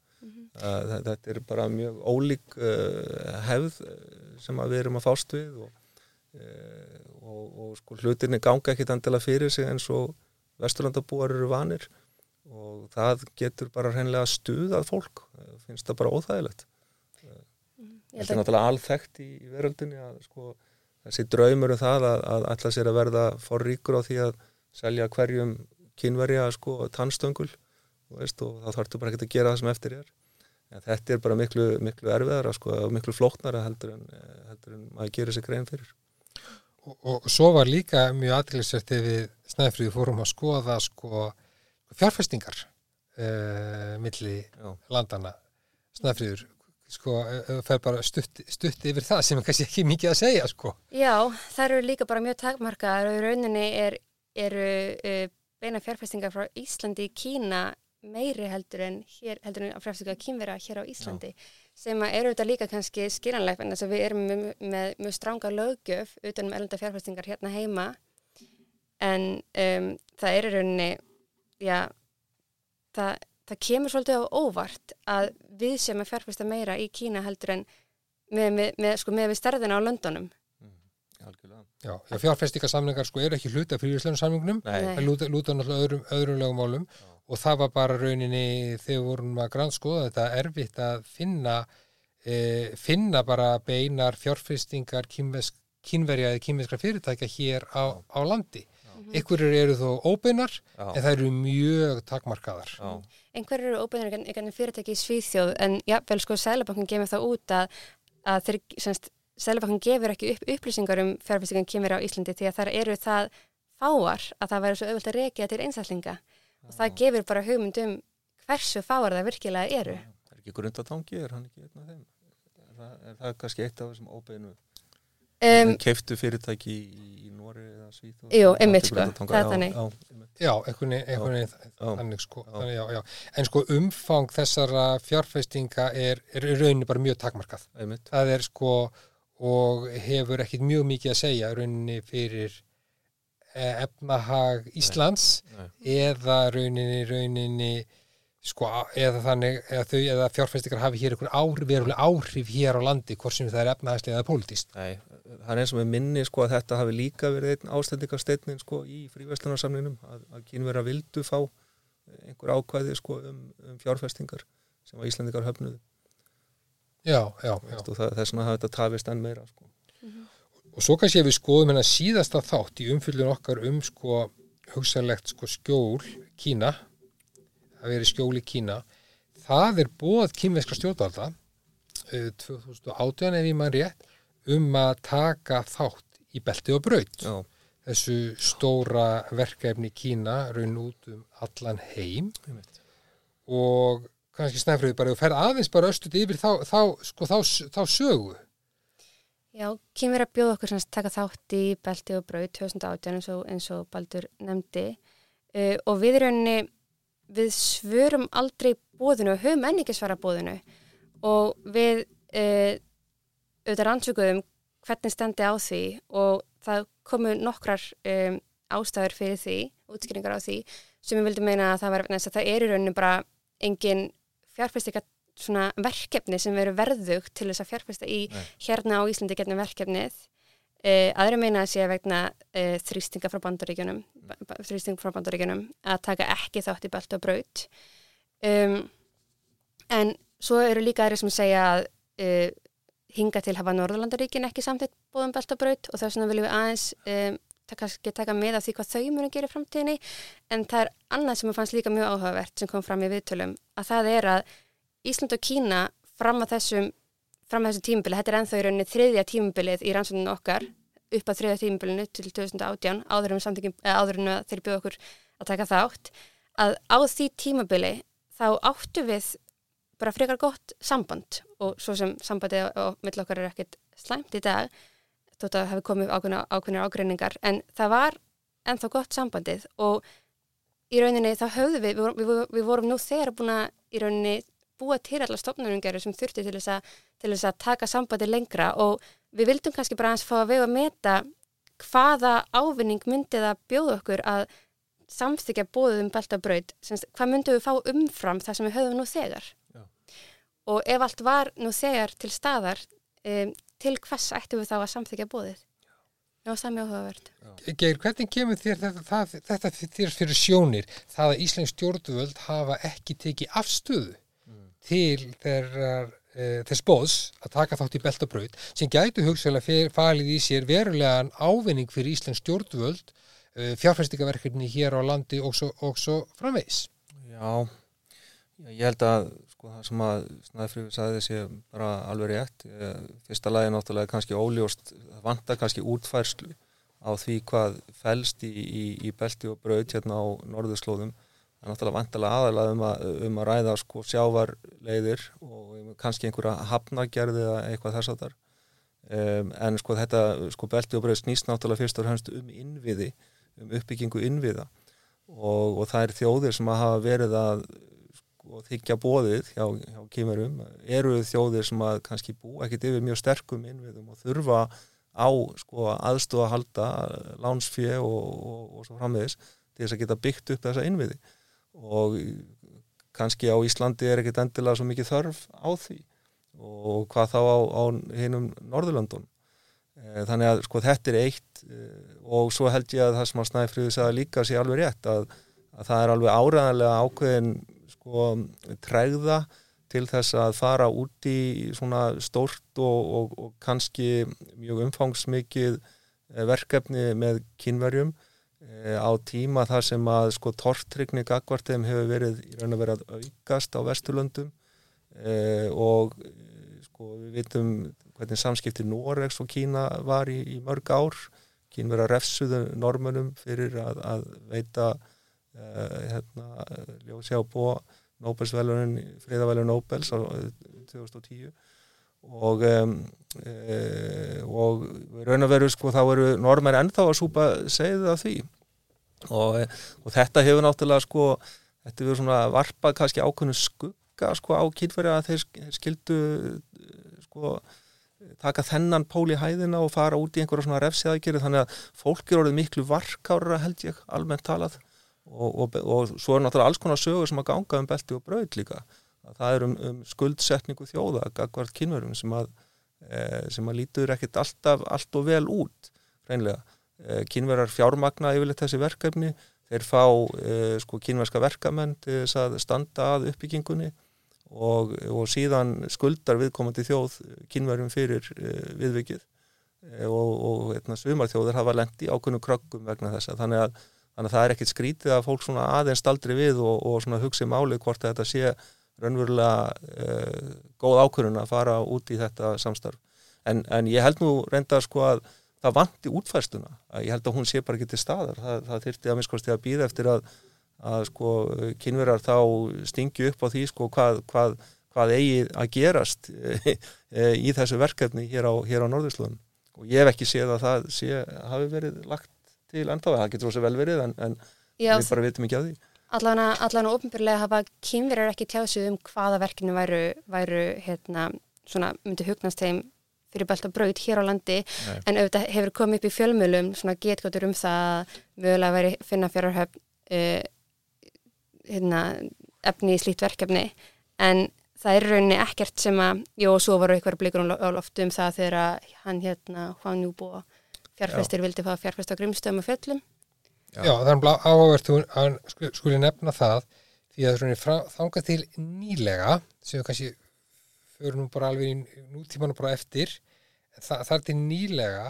Þetta er bara mjög ólík uh, hefð uh, sem við erum að fást við og, uh, og, og sko hlutinni ganga ekkit endilega fyrir sig eins og vesturlandabúar eru vanir og það getur bara hreinlega stuðað fólk, finnst það bara óþægilegt. Ég Þetta er náttúrulega alþekkt í, í veröldinni að sko þessi draumur um það að, að ætla sér að verða forríkur á því að selja hverjum kynverja sko tannstöngul þú veist, og þá þarftu bara ekki að gera það sem eftir er. En þetta er bara miklu, miklu erfiðara sko, og miklu flóknara heldur en, eh, heldur en maður gerir sér grein fyrir. Og, og svo var líka mjög aðtilsvært ef við snæfriði fórum að skoða sko fjárfestingar uh, milli Já, landana snæfriður sko, þú fer bara stutt, stutt yfir það sem er kannski ekki mikið að segja sko. já, það eru líka bara mjög takmarkaðar og í rauninni er, eru uh, beina fjárfestingar frá Íslandi í Kína meiri heldur en hér, heldur en að fjárfestingar kínvera hér á Íslandi sem að eru þetta líka kannski skilanlegt en þess að við erum með, með mjög stranga löggjöf utan um elenda fjárfestingar hérna heima. En um, það er í rauninni já, það, það kemur svolítið á óvart að við sem að fjárfesta meira í Kína heldur en með, með, með, sko, með við stærðina á löndunum. Algjörlega. Já, já fjárfestingarsamningar sko eru ekki hluti af fríðislegu samningnum Nei, Nei. það lúta, lúta náttúrulega öðrum, öðrum lögumálum og það var bara rauninni þegar við vorum að grannskoða þetta erfitt að finna e, finna bara beinar fjárfestingar kínvesk, kínverja eða kínveskra fyrirtækja hér á, á landi. Ykkur eru þó óbeinar en það eru mjög takmarkaðar. já, einhverjur eru óbeinir einhvern fyrirtæki í Svíþjóð en jáfnvel sko Sælabankin gefur það út að, að þeir, semst, Sælabankin gefur ekki upp upplýsingar um fjárfestingan kemur á Íslandi því að það eru það fáar að það væri svo auðvöld að reykja til einstaklinga og það gefur bara hugmynd um hversu fáar það virkilega eru. Það er ekki grundatangi, er hann ekki einn af þeim? Er það, er það kannski eitt af þessum óbeinu Um, keiftu fyrirtæki í, í Nóri eða Svíþjóð? Jú, einmitt, sko, það er þannig. Já, einhvern veginn þannig sko. Þannig, já, já. En sko umfang þessara fjárfestinga er, er í rauninni bara mjög takmarkað. einmitt. Það er sko og hefur ekkit mjög mikið að segja í rauninni fyrir efnahag Íslands Nei. eða rauninni rauninni sko eða þannig eða þau eða fjárfestingar hafi hér einhver áhrif, veruleg áhrif hér á landi hvort sem það er efnahagslega eða pólitíst. Nei, það er eins og með minni sko að þetta hafi líka verið einn ástendingarsteinin sko í fríverslunarsamninum að, að kynvera vildu fá einhver ákvæði sko um, um fjárfestingar sem að Íslandingar höfnuðu Já, já, já. og það, þess vegna hafi þetta tafist enn meira sko. Og svo kannski ef við skoðum hennar síðasta þátt í umfyllun okkar um sko hugsanlegt sko skjól Kína, að veri skjól í Kína, það er bóð kínveska stjórnvalda eh, 2018 ef ég mann rétt um að taka þátt í belti og braut. Já, Þessu stóra verkefni Kína raun út um allan heim og kannski snæfrið bara, þú ferð aðeins bara östut yfir þá, þá, sko, þá, þá sögu. Já, kynver að bjóða okkur sem taka þátt í belti og brauð 2018 eins og, eins og Baldur nefndi. Uh, og við rauninni við svörum aldrei bóðinu og höfum enn ekki svara bóðinu og við uh, auðvitað rannsökuðum hvernig stendi á því og það komu nokkrar um, ástæður fyrir því, útskýringar á því sem ég vildi meina að það var þess að það er í rauninni bara engin fjárfestika svona verkefni sem veru verðugt til þess að fjárfesta í Nei. hérna á Íslandi getnum verkefnið. Uh, aðri meina að sé vegna uh, þrýstinga frá bandaríkjunum þrýsting frá bandaríkjunum að taka ekki þátt í belt og braut. Um, en svo eru líka aðri sem segja að uh, hinga til hafa Norðurlandaríkin ekki samþitt bóðum beltabraut og þess vegna viljum við aðeins um, kannski taka með af því hvað þau munu að gera í framtíðinni. En það er annað sem ég fannst líka mjög áhugavert sem kom fram í viðtölum að það er að Ísland og Kína fram að þessum, þessum tímubili, þetta er enþá í rauninni þriðja tímubilið í rannsókninu okkar upp að þriðja tímubilinu til 2018 áður en, áður en þeir bjóða okkur að taka þátt. Að á því tímubili þá áttu við bara frekar gott samband og svo sem sambandi og mill okkar er ekkit slæmt í dag þótt að hafi komið ákveðnir ágreiningar. En það var ennþá gott sambandið og í rauninni þá höfðu við, við, við, við vorum nú þegar búin að í rauninni búa til allar stofnunungeru sem þurfti til þess, að, til þess að taka sambandi lengra og við vildum kannski bara hans fá að vega að meta hvaða ávinning myndið að bjóða okkur að samþykja bóðum beltabraut, hvað myndum við fá umfram það sem við höfum nú þegar Já. og ef allt var nú þegar til staðar um, til hvers ættum við þá að samþykja bóðið? Já, sami áhugavert. Geir, hvernig kemur þér þetta, það, þetta þér fyrir sjónir það að Íslands stjórnvöld hafa ekki tekið afstöðu. Til þeirrar e, þess bóðs að taka þátt í beltabraut sem gætu hugsalega falið í sér verulegan ávinning fyrir Íslands stjórnvöld e, fjárfæstingaverkefni hér á landi og svo, og svo framvegs. Já, ég held að sko það sem að Snæfrið sagði þessi bara alveg rétt. Fyrsta lagi náttúrulega kannski óljóst vantar kannski útfærslu á því hvað fælst í, í, í belti og braut hérna á norðurslóðum það er náttúrulega vantarlega aðalega um að, um að ræða sko sjávarleiðir og kannski einhverja hafnagerði eða eitthvað þess að þar um, en sko þetta sko belti og braut snýst náttúrulega fyrst og hennst um innviði um uppbyggingu innviða. Og, og það er þjóðir sem hafa verið að og þykja bóðið hjá, hjá kýmurum eru þjóðir sem að kannski bú ekkit yfir mjög sterkum innviðum og þurfa á sko, aðstofa að halda lánsfjö og, og, og svo framvegis til þess að geta byggt upp þessa innviði og kannski á Íslandi er ekkit endilega svo mikið þörf á því. Og hvað þá á, á hinnum Norðurlöndun eh, þannig að sko þetta er eitt eh, og svo held ég að það sem að Snæfriði sagði líka sé alveg rétt að, að það er alveg áræðanlega ákveðin sko tregða til þess að fara út í svona stórt og, og, og kannski mjög umfangsmikið eh, verkefni með kynverjum á tíma þar sem að sko tortrykni gagvartegum hefur verið í raun og verið að aukast á Vesturlöndum e, og sko við vitum hvernig samskipti Noregs og Kína var í, í mörg ár. Kynverja refsuðu normunum fyrir að, að veita uh, hérna, ljósi á búa Nobelsvelunin, friðavelun Nobels á 2010 og um, e, og raun og veru sko þá eru normer ennþá að súpa segið af því. Og, og þetta hefur náttúrulega sko þetta hefur svona varpað kannski ákveðinu skugga sko á kynfæri að þeir skildu sko taka þennan pól í hæðina og fara út í einhverja svona refsiðaðgeri þannig að fólk eru orðið miklu varkára held ég almennt talað. Og, og, og svo er náttúrulega alls konar sögur sem að ganga um belti og bröð líka það er um, um skuldsetningu þjóða gagvart kynverum sem að e, sem að lítur ekkit alltaf allt og vel út reynlega e, kynverar fjármagna yfirleitt þessi verkefni þeir fá e, sko kynverska verkamenn til þess að standa að uppbyggingunni og, og síðan skuldar viðkomandi þjóð kynverum fyrir e, viðvikið. E, og, og eitna, sumarþjóður hafa lendi ákunnu krökkum vegna þessa. Þannig að þannig að það er ekkit skrítið að fólk svona aðeins staldri við og, og svona hugsi máli hvort þetta sé raunverulega uh, góð ákvörun að fara út í þetta samstarf. En, en ég held nú reynda sko að það vanti útfærstuna, að ég held að hún sé bara ekki til staðar, það, það þyrti að minnskosti að býða eftir að, að sko kynverar þá stingju upp á því sko hvað, hvað, hvað eigi að gerast [laughs] í þessu verkefni hér á, á Norðurslunum og ég hef ekki séð að það sé, hafi verið lagt til ennþá, það getur ósað vel verið en, en Já, við bara vitum ekki að því Allan að ofnbjörlega hafa kynverjar ekki tjáðsug um hvaða verkinu væru, væru hérna, svona, myndi hugnast þeim fyrir bælt og braut hér á landi. Nei. en auðvitað hefur komið upp í fjölmjölum svona getgóttur um það mögulega væri finna fjárhöfn uh, hérna, efni í slíkt verkefni. En það er rauninni ekkert sem að, jú og svo voru ykkur blikur á loftu um það þegar hann hérna, hann jú búið fjárfæstir vildi fá fjárfæst á grimstöðum og fjöllum Já, það er áhugavert að skuli nefna það því að frá, þanga til nýlega sem við kannski fyrir nú bara alveg í nútímanu bara eftir Þa, þar til nýlega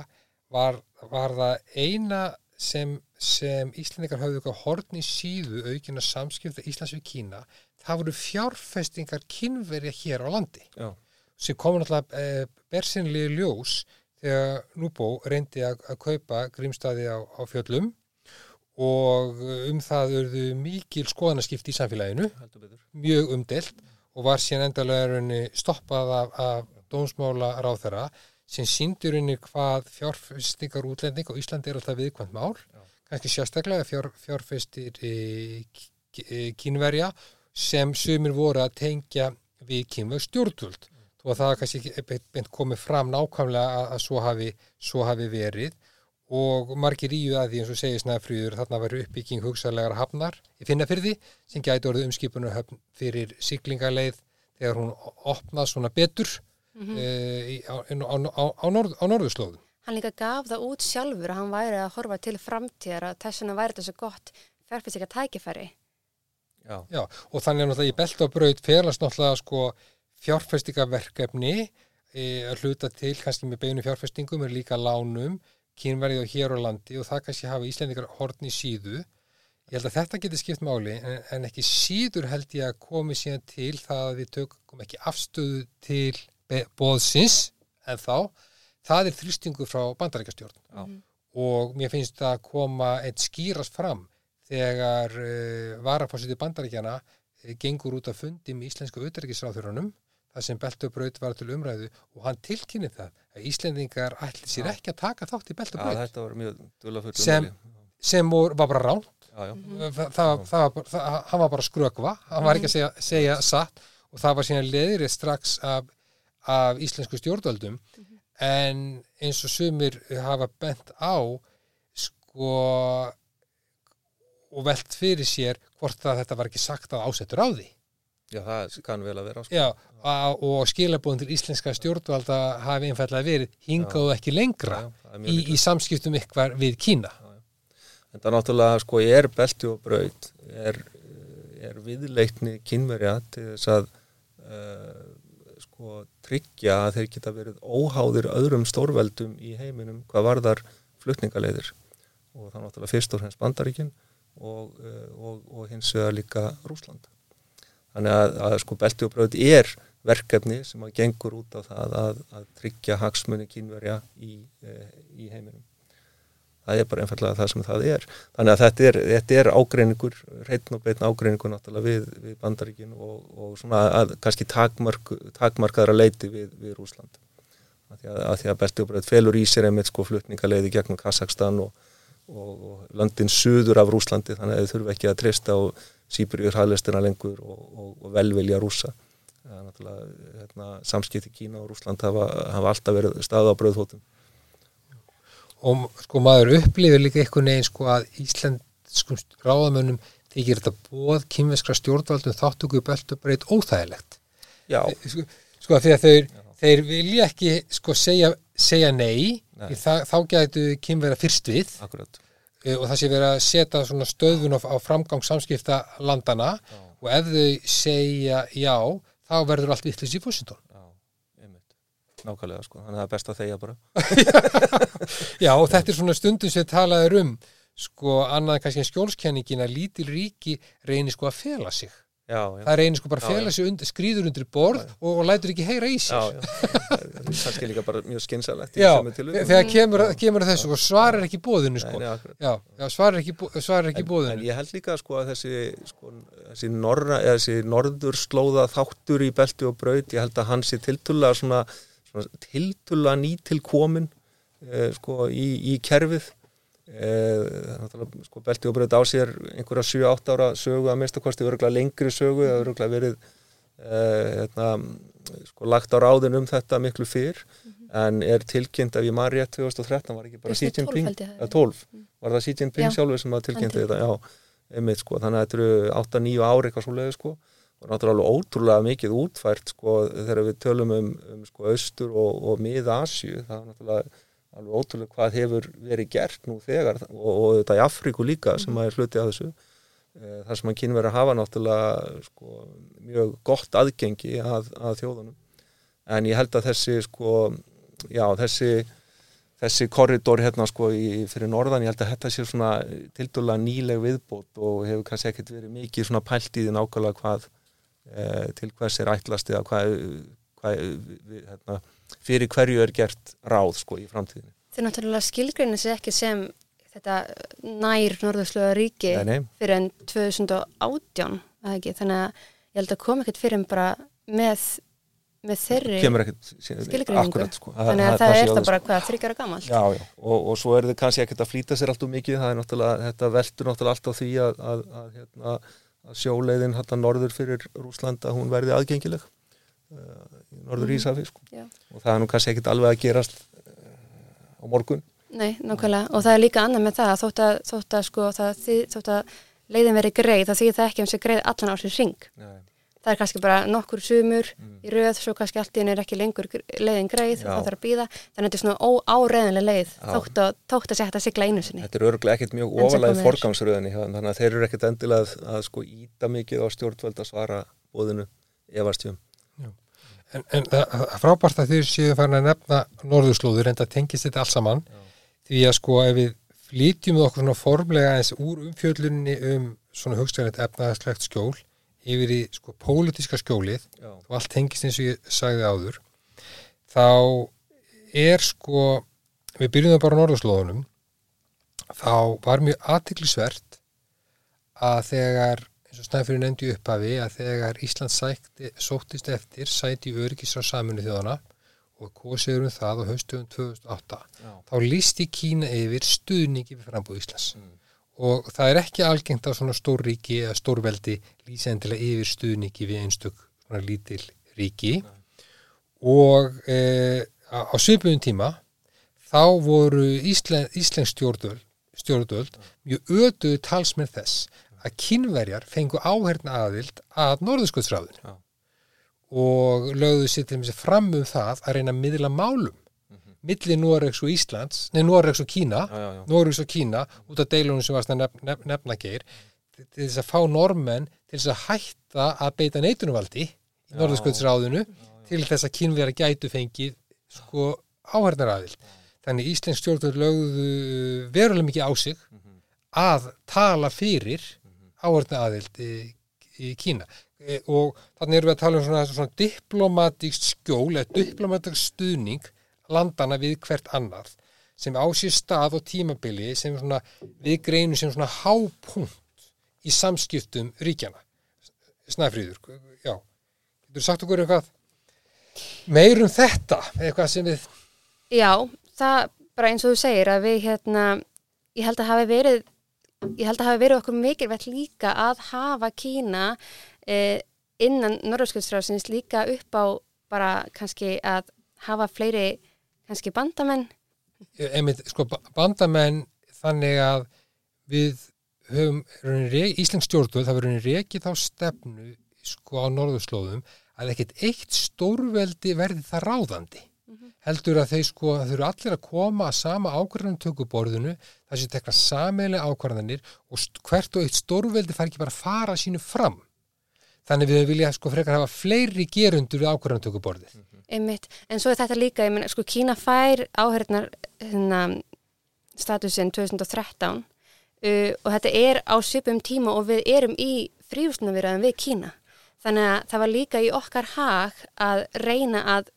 var, var það eina sem, sem Íslandingar hafði horn í síðu aukina samskipta Íslands við Kína það voru fjárfestingar kynverja hér á landi Já. sem komur náttúrulega e, bersinlega ljós þegar Núbó reyndi að, að kaupa grímstaði á, á fjöllum og um það örðu mikil skoðanaskipti í samfélaginu. Mjög umdelt og var síðan endalega stoppað af, af dómsmála ráþara sem síndur unni hvað fjárfestingar útlending og Íslandi er alltaf viðkvæmt mál. Já. kannski sérstaklega fjár, fjárfestir e, kínverja sem sumir voru að tengja við kínverð stjórnvöld. Og það er kannski beint komið fram nákvæmlega að, að svo, hafi, svo hafi verið og margir íu að því eins og segir snæðfrýður þarna verður uppbygging hugsaðlegar hafnar í finnafyrði sem gæti orðið umskipunarhöfn fyrir siglingaleið þegar hún opnað svona betur mm -hmm. e, á, á, á, á, norð, á norðurslóðum. Hann líka gaf það út sjálfur að hann væri að horfa til framtíðar að þess vegna væri þetta svo gott að tækifæri. Já. Já, og þannig er náttúrulega í beltabraut ferlast náttúrulega sko fjárfæstingaverkefni e, að hluta til kannski með beinu fjárfæstingum er líka lánum kynverðið og hér á landi og það kannski hafa Íslandikar hortni síðu. Ég held að þetta getur skipt máli en, en ekki síður held ég að komi síðan til það að við tökum ekki afstöðu til bóðsins en þá. Það er þrýstingu frá bandarækjastjórn Já. og mér finnst það að koma eitt skýrast fram þegar uh, varafósiti bandarækjana uh, gengur út af fundi með íslensku auðverkisráþurunum það sem Beltubraut var til umræðu og hann tilkynni það að Íslendingar ætli sér Já. ekki að taka þátt í Já, Beltubraut þetta var mjög dulafull Sem- sem var bara rán Já, já. það, það, það, var bara- það, hann var bara skrökva. Hann var ekki að segja, segja satt og það var síðan leðrið strax af, af íslensku stjórnvöldum. En eins og sumir hafa bent á sko og velt fyrir sér hvort að þetta var ekki sagt að ásettur á því Já, það kann vel að vera sko. Já, og skilabóðin til íslenska stjórnvalda hafi einfallega verið hingaðu ekki lengra Já, er í, í samskiptum ykkar við Kína. En það náttúrulega sko er belti og braut er, er viðleikni kynverja til þess að uh, sko tryggja að þeir geta verið óháðir öðrum stórveldum í heiminum hvað varðar flutningaleiðir og það náttúrulega fyrst og fremst Bandaríkin og, uh, og, og hins vegar líka Rúsland. Þannig að, að sko belti og braut er verkefni sem að gengur út á það að, að tryggja hagsmunni kynverja í, uh, í heiminum. Það er bara einfallega það sem það er. Þannig að þetta er, þetta er ágreiningur hreitn og beitn ágreiningur náttúrulega við, við bandaríkin og, og svona að, kannski takmark, takmarkaðra leiti við, við Rúsland því að, að, því að breyt felur í sér einmitt sko flutningaleiði gegnum Kazakstan og, og, og löndin suður af Rúslandi þannig að þau þurfu ekki að treysta á Sýbríur hæðlistina lengur og, velvilja rúsa það er náttúrulega hérna, samskipti Kína og Rúsland hafa, hafa alltaf verið stað á bröðhóttum og sko maður upplifir líka eitthvað neginn sko að íslenskum ráðamönnum þykir þetta bóð kynveskra stjórnvaldum þáttöku beltubreit óþægilegt. Já, sko, sko að því að þeir, þeir vilja ekki sko segja, segja nei, Nei. Það, þá gætu kynvera fyrst við. Akkurat. Eh, og það sé verið að setja svona stöðun á, á framgang samskipta landana Já. og ef þau segja já, þá verður allt vittlis í einmitt. Nákvæmlega sko, þannig að það er best að þegja bara. [laughs] Já, og þetta er svona stundum sem talaður um sko annað kannski en skjólskenningin að lítil ríki reynir sko að fela sig. Já, já, Það reynir sko bara að Já, fela sig undir, skrýður undir borð og, og lætur ekki heyra í já, sér. já. það er líka bara mjög Já, tilvikum. þegar kemur, kemur að þessu og svarar ekki bóðinu sko. Já, já svarar ekki, bó- svarar ekki en, bóðinu. en ég held líka sko að þessi, sko, þessi, norra, eða þessi norðurslóða þáttur í belti og braut, ég held að hann sé tiltulla svona, svona tiltulla nýtilkomin eh, sko í, í kerfið sko, belti og braut á sér einhverja 7-8 ára sögu að minnsta kosti örgulega lengri sögu, það örgulega verið eh, hérna, sko, lagt á ráðin um þetta miklu fyrr en er tilkynnt ef ég maður rétt 2013 var ekki bara Xi 2012 Jinping? held ég það. eða 12, var það Xi Jinping Já, sjálfur sem að tilkynnti þetta, já, einmitt sko þannig að þetta eru 8-9 ári eitthvað svo leiði sko. Og náttúrulega ótrúlega mikið útfært sko þegar við tölum um, um sko austur og, og mið-Asju það er náttúrulega alveg ótrúlega hvað hefur verið gert nú þegar og, og þetta í Afríku líka sem að er hluti af þessu. Eh, þar sem að kynveri hafa náttúrulega sko, mjög gott aðgengi að, að þjóðunum. En ég held að þessi sko, já þessi þessi korridor hérna sko í, fyrir norðan, ég held að þetta sé svona tildurlega nýleg viðbót og hefur kannski ekkert verið mikið svona pælt í því nákvæmlega hvað e, til hvers er ætlast eða hvað, hvað við, hérna, fyrir hverju er gert ráð sko í framtíðinu. Þeir náttúrulega skilgreinir sig ekki sem þetta nær norðurslöða ríki Nei, nei. fyrir enn 2018 að ekki, þannig að ég held að koma ekkert fyrir en bara með, með þeirri skilgreiningu. sko. þannig að það er það bara hvað þryggjara gamalt Já, já, og, og svo er þið kannski ekkert að flýta sér allt og mikið, það er náttúrulega, þetta veldur náttúrulega allt á því að, að, að, hérna, að sjóleiðin hérna norður fyrir Rúsland að hún verði aðgengileg norður Mhm. Ísafi sko. Og það er nú kannski ekkert alveg að gerast uh, á morgun Nei, nákvæmlega, og það er líka annað með það að þótt að, þótt að, sko, það, þótt að leiðin veri greið, það þýðir það ekki um sig greið allan á sér ring. Nei. Það er kannski bara nokkur sumur Mm. í röð, svo kannski allt í henni er ekki lengur leiðin greið, Já. það þarf að býða, þannig að þetta er svona óáreðanlega leið, þótt að, þótt að sé hægt að sigla einu sinni. Þetta er örgulega ekkert mjög er. forgangsröðinni þannig að þeir eru ekkert endilega að, að sko íta mikið á stjórnvöld að svara bóðinu efastjum. En, en frábært að þeir séu farin að nefna norðurslóður en það tengist þetta alls saman Já. því að sko ef við flytjum okkur svona formlega eins úr umfjöllunni um svona hugstæðilegt efnaðarslegt skjól yfir í sko pólitíska skjólið Já. og allt tengist eins og ég sagði áður þá er sko við byrjum það bara á norðurslóðunum þá var mjög aðtiklisvert að þegar eins og Snæfyrir nefndi upphafi að þegar Ísland sóttist eftir sæti í öryggis á saminu þjóðana og kosiður um það á haustöfum 2008 Já. þá lísti Kína yfir stuðningi við frambúð Íslands Mm. og það er ekki algengt að svona stórríki eða stórveldi lýsa endilega yfir stuðningi við einstök svona lítil ríki og e, á svipuðum tíma þá voru Íslen, Íslensk stjórnvöld, stjórnvöld mjög öduðu talsmenn þess að kynverjar fengu áherna aðild að norðursköldsráðinu Já. og lögðu sér til þessi fram um það að reyna að miðla málum milli Noregs og Íslands, nei Noregs og Kína já, já. Noregs og Kína út af deilunum sem varst að nef, nef, nefna geir til þess að fá normenn til þess að hætta að beita neitunumvaldi í norðursköldsráðinu til þess að kynverja gætu fengið sko áhörnaraðild. Þannig Íslensk stjórnvöld lögðu verulega mikið á sig að tala fyrir áhörnaraðild í, í Kína. E, og þannig erum við að tala um svona, svona diplomatíkt skjól eða diplomatíkt stuðning landana við hvert annað sem á sér stað og tímabili sem svona, við greinum sem svona hápunkt í samskiptum ríkjana. Snæfríður, já. Getur sagt okkur eitthvað meirum þetta, eitthvað sem við Já, það bara eins og þú segir að við hérna, ég held að hafi verið ég held að hafi verið okkur mikilvægt líka að hafa Kína eh, innan Norðurskjöldsráðsins líka upp á bara kannski að hafa fleiri kannski bandamenn. Einmitt, sko, ba- bandamenn þannig að við höfum Íslensk stjórnvöld það verður reikið þá stefnu sko á norðurslóðum að ekkert eitt stórveldi verði það ráðandi heldur að þeir sko, þau eru allir að koma að sama ákvarðanum tökuborðinu það sé tekna sameiginlega ákvarðanir og hvert og eitt stórveldi fær ekki bara að fara sínu fram. Þannig við vilja sko frekar hafa fleiri gerundur við ákvarðanum tökuborðið. Einmitt, en svo er þetta líka, ég meina, sko Kína fær áhörðnar hérna, statusinn 2013 uh, og þetta er á svipum tíma og við erum í fríhúsnavirðan við Kína. Þannig að það var líka í okkar hag að reyna að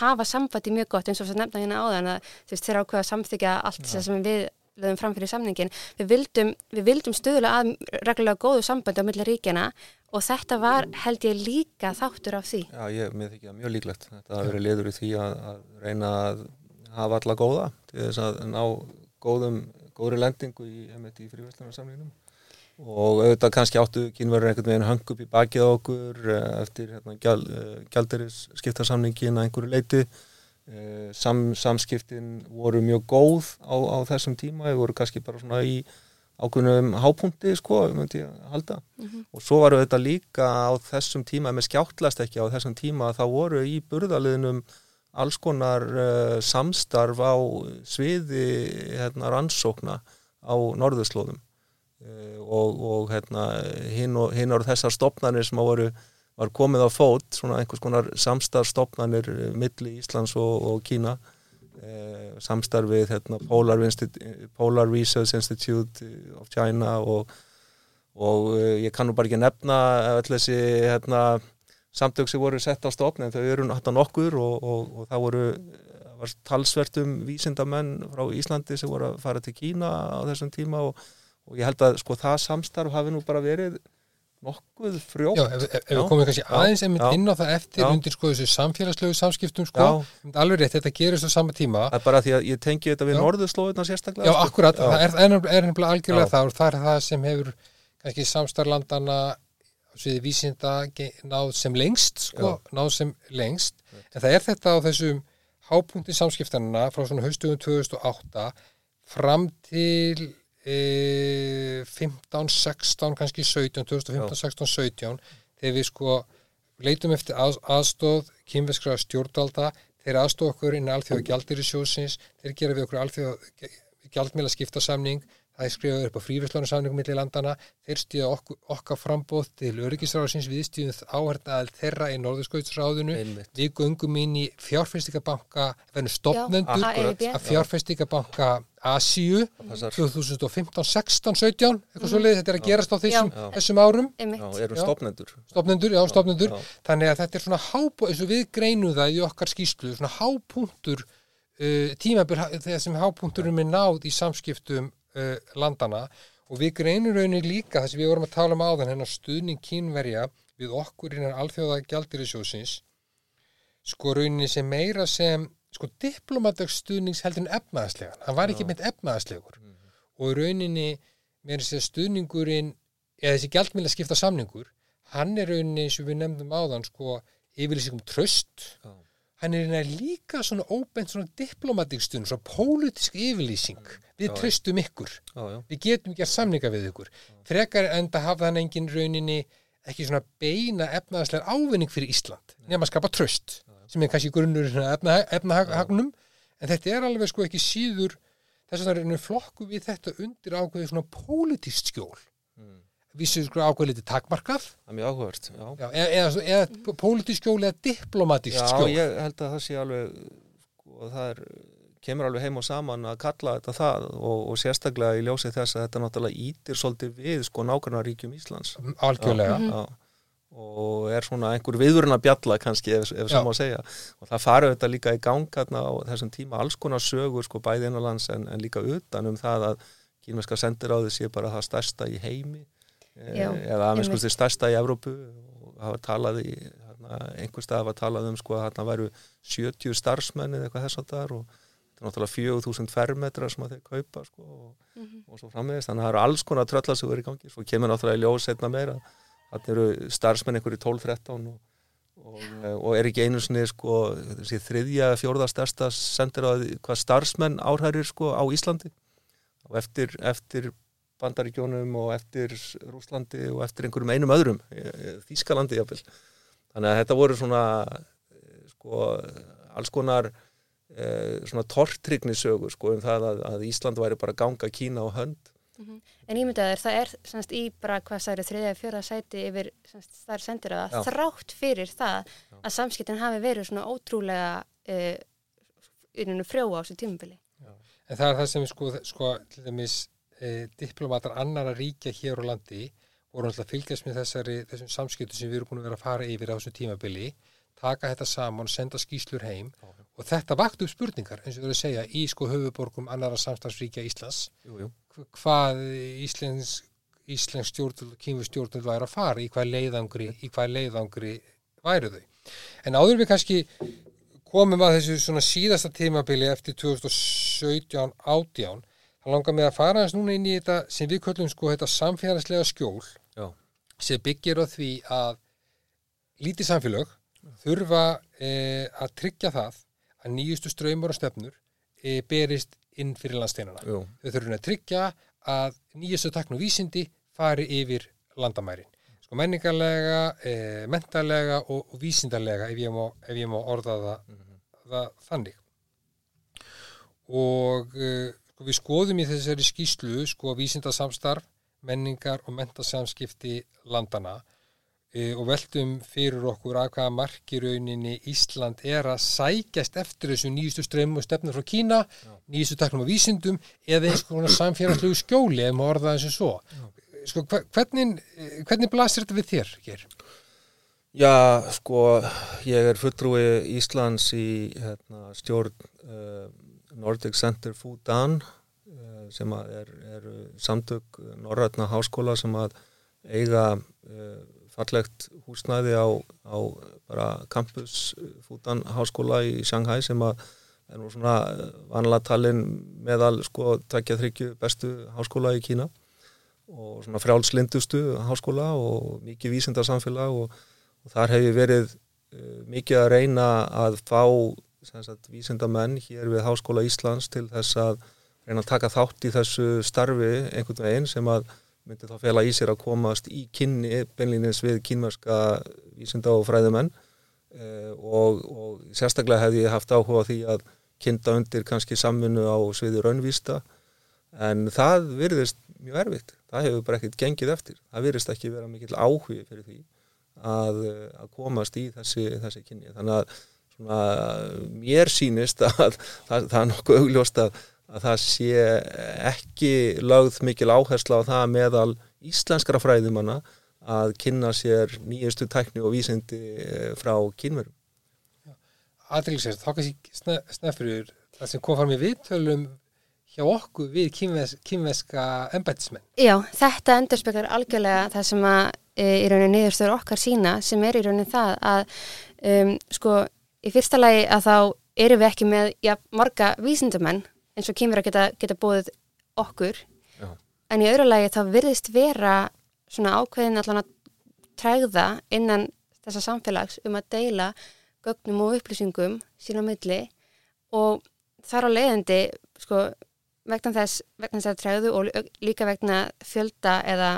hafa sambandi mjög gott eins og þess að nefna hérna áðan að þeir ákveða að samþykja allt ja. sem við lögum fram fyrir samningin við vildum, við vildum stuðla að reglulega góðu sambandi á milli ríkjana og þetta var held ég líka þáttur af því Já, ég með þykja mjög líklegt. Þetta hafi verið liður í því að, að reyna að hafa alla góða til þess að ná góðum, góðri lendingu í, í fríverslunarsamlingunum. Og auðvitað kannski áttu kynverður einhvern veginn hang upp í bakið á okkur eh, eftir hérna, gjal, gjaldiris skiptarsamningin að einhverju leiti. Eh, Sam, samskiptin voru mjög góð á, á þessum tíma, þau voru kannski bara svona í ákveðnum hápunkti sko, myndi ég að halda og svo varu þetta líka á þessum tíma með skjáttlast ekki á þessum tíma þá voru í burðaliðnum alls konar uh, samstarf á sviði hérna, rannsókna á norðurslóðum og, og hérna, hinn og þessar stopnarnir sem voru var komið á fót svona einhvers konar samstarfstofnanir eh, milli Íslands og, og Kína. Eh, samstarfið hérna, Polar, Polar Research Institute of China og, og eh, ég kannu bara ekki nefna öll þessi hérna, samtök sem voru sett á stofn en þau eru náttúrulega nokkur og, og, það voru það var talsvert um vísindamenn frá Íslandi sem voru að fara til Kína á þessum tíma og, og ég held að sko það samstarf hafi nú bara verið nokkuð frjótt. Já, ef, ef, ef Já, við komum kannski já, aðeins einmitt já. inn á það eftir undir sko þessu samfélagslegu samskiptum sko, alveg rétt, þetta gerist á sama tíma. Það er bara því að ég tengi þetta við Já. norðurslóðuna sérstaklega Já, sko. akkurat, það er, nefnilega algjörlega það og það er það sem hefur kannski samstarlandana sviði vísinda náð sem lengst sko, náð sem lengst. En það er þetta á þessum hápunkti samskiptanina frá svona haustugum 2008 fram til 15, 16, kannski 17 2015, 16, 17 þegar við sko leitum eftir að, aðstóð kynveskra stjórnvalda þeir aðstóð okkur inn alþjóða gjaldirisjósins þeir gera við okkur alþjóða gjaldmila skiptasamning það er skrifað upp á fríverslunarsamningum milli landana þeir stíða okkur, okkar frambóð til öryggisráðsins við stíðum áherna að þeirra í norðurskautsráðinu. Við göngum inn í fjárfestingabanka verðum stopnendur Já, að fjárfestingabanka Asíu Passar. 2015, 16, 17 eitthvað svo þetta er að gerast á þessum, Já. þessum árum. Já, erum stopnendur stopnendur, já, stopnendur Já. þannig að þetta er svona hápunkt eins og við greinum það í okkar skýslu svona hápunktur uh, tímabil þegar sem hápunkturum er náð í samskiptum uh, landana og við greinum raunin líka þess að við vorum að tala um áðan hennar stuðning kínverja við okkur innan alþjóða gjaldirisjósins sko rauninni sem meira sem sko diplomatak stuðnings heldur en efnaðaslegan hann var ekki mynd efnaðaslegur og í rauninni meira sem stuðningurinn eða þessi gjaldmila skipta samningur hann er rauninni eins og við nefndum áðan sko yfirlýsingum tröst Já. hann er rauninni líka svona óbent svona diplomatik stund, svona pólitísk yfirlýsing. Við Já. tröstum ykkur. Já, já, við getum gert samninga við ykkur. Frekar en það hafa hann engin rauninni ekki svona beina efnaðaslegar ávinning fyrir Ísland nema að skapa tröst sem er kannski grunnur efnahagnum en þetta er alveg sko ekki síður þess að það er flokku við þetta undir ákveði svona pólitíst skjól. Mm. vissu sko ákveði litið takmarkað? Það er mjög áhugavert Já, já, eða, eða, eða pólitíst skjól eða diplomatíst já skjól? ég held að það sé alveg sko, það er, kemur alveg heim og saman að kalla þetta það og, og sérstaklega í ljósi þess að þetta náttúrulega ítir svolítið við sko nákvæmna ríkjum Íslands. Algjörlega. Já, og er svona einhver viðurinn að bjalla kannski ef, ef Já. svo má segja og það farið þetta líka í gangarna á þessum tíma alls konar sögur sko bæði innanlands en, en líka utan um það að kínverska sendiráði sé bara það stærsta í heimi eh, Já, eða að minnst einmitt. stærsta í Evrópu og var talað í einhver stað var talað um sko að þarna væru 70 starfsmenn eða eitthvað þess að þar og þetta er náttúrulega 4000 fermetrar sem að þeir kaupa sko og, og svo framvegist þannig að það eru alls konar tröllasugur í gangi svo kemur náttúrulega í ljós einna meira þannig eru starfsmenn einhverju 12-13 og, og, og er ekki einu sinni sko þriðja, fjórða stærsta sendir á hvað starfsmenn áhærir sko á Íslandi. Og eftir, eftir Bandaríkjónum og eftir Rúslandi og eftir einhverjum einum öðrum eh, Þískalandi jafnvel. Þannig að þetta voru svona eh, sko alls konar eh, svona tortrygnisögur sko um það að, að Ísland væri bara að ganga Kína á hönd En ímyndaður, það er semst, í bara hvað særu þriðja og fjóra sæti yfir semst, þar sendir Já. það þrátt fyrir það að samskiptin hafi verið svona ótrúlega uh, frjóa á þessu tímubili. En það er það sem sko, sko til dæmis e, diplomatar annara ríkja hér á landi voru alltaf að fylgjast með þessari, þessum samskiptum sem við erum búin að vera að fara yfir á þessum tímabili, taka þetta saman, senda skýslur heim og þetta vakti upp spurningar, eins og við erum að segja, í sko höfuborgum annara samstagsríkja Íslands, jú, jú. hv- hvað Íslands, Íslands stjórnvöld kynfi stjórnvöld væri að fara, í hvað leiðangri, í hvað leiðangri væru þau. En áður við kannski komum að þessu svona síðasta tímabili eftir 2017 átján þá langar mig að fara hans núna inn í þetta sem við köllum sko þetta samfélagslega skjól Já. sem byggir á því að lítið samfélög þurfa e, að tryggja það að nýjustu ströymur og stefnur e, berist inn fyrir landsteinana. Jú. Þau þurfum að tryggja að nýjustu takn og vísindi fari yfir landamærin. Sko menningarlega, e, mentalega og, og vísindarlega ef ég má, ef ég má orða það, það þannig. Og e, sko, við skoðum í þessari skýslu sko vísindasamstarf, menningar og mentasamskipti landana e, og veltum fyrir okkur að hvaða markirauninni Ísland er að sækjast eftir þessu nýjustu strömmum og stefnum frá Kína, nýjustu taknum á vísindum eða eins konar samfélagslegu skjóli ef maður orða þessu svo. Sko, hva- hvernig, eh, hvernig blasir þetta við þér, Geir? Já, sko, ég er fulltrúi Íslands í hérna, stjórn uh, Nordic Center Fudan uh, sem að er, er samtök Norrætna háskóla sem að eiga uh, fallegt húsnæði á, á bara campus Fudan háskóla í Shanghai sem að er nú svona eh, vanlega talin meðal sko takja þryggju bestu háskóla í Kína og svona frjálslindustu háskóla og mikið vísindarsamfélag og og þar hef ég verið uh, mikið að reyna að fá sagt, vísindamenn hér við Háskóla Íslands til þess að reyna að taka þátt í þessu starfi einhvern veginn sem að myndi þá fela í sér að komast í kynni beinlýnins við kínverska vísinda og fræðumenn uh, og, og sérstaklega hefði ég haft áhuga því að kynna undir kannski samvinnu á sviði raunvísta en það virðist mjög erfitt. Það hefur bara ekkert gengið eftir. Það virðist ekki vera mikill áhugi fyrir því að, að komast í þessi, þessi kynni. Þannig að svona, mér sýnist að [laughs] það, það er nokkuð augljóst að, að það sé ekki lögð mikil áhersla á það meðal íslenskara fræðimanna að kynna sér nýjastu tækni og vísindi eh, frá kynverum. Aðrilsir, þá kannski sneffur það sem kom fram í viðtölum hjá okkur við kynves, kynveska embættismenn. Já, þetta endur speklar algjörlega það sem að e, í rauninni niðurstöður okkar sína sem er í rauninni það að um, sko í fyrsta lagi að þá erum við ekki með ja, marga vísindamenn eins og kynver að geta, geta búið okkur. Já. en í öðru lagi þá virðist vera svona ákveðin allan að træða innan þessa samfélags um að deila gögnum og upplýsingum sín á milli. Og þar á leiðandi sko vegna þess, vegna þess að træðu og líka vegna fjölda eða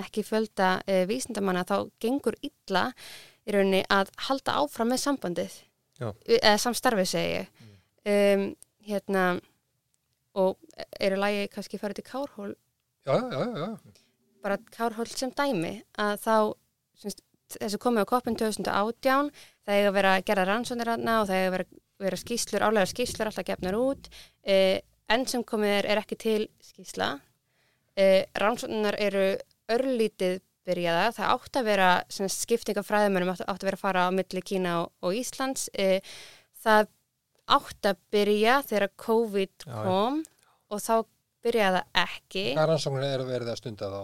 ekki fjölda e, vísindamanna þá gengur illa í rauninni að halda áfram með sambandið. Já. eða samstarfið segi ég. Um, hérna og eru lægi kannski farið til Kárhól Já, já, já, bara Kárhól sem dæmi að þá semst, þessu komið á koppin 2018 það að vera að gera rannsónir hana og það er að vera, skýslur, álega skýslur alltaf gefnar út. Eh, enn sem komið er, er ekki til skýsla eh, rannsóknar eru örlítið byrjaða, það átt að vera skipting af fræðumönum átt, átt að vera að fara á milli Kína og, og Íslands. Eh, það átt að byrja þegar COVID Já, kom og þá byrjaði það ekki Hvað rannsóknir eru verið að stunda þá?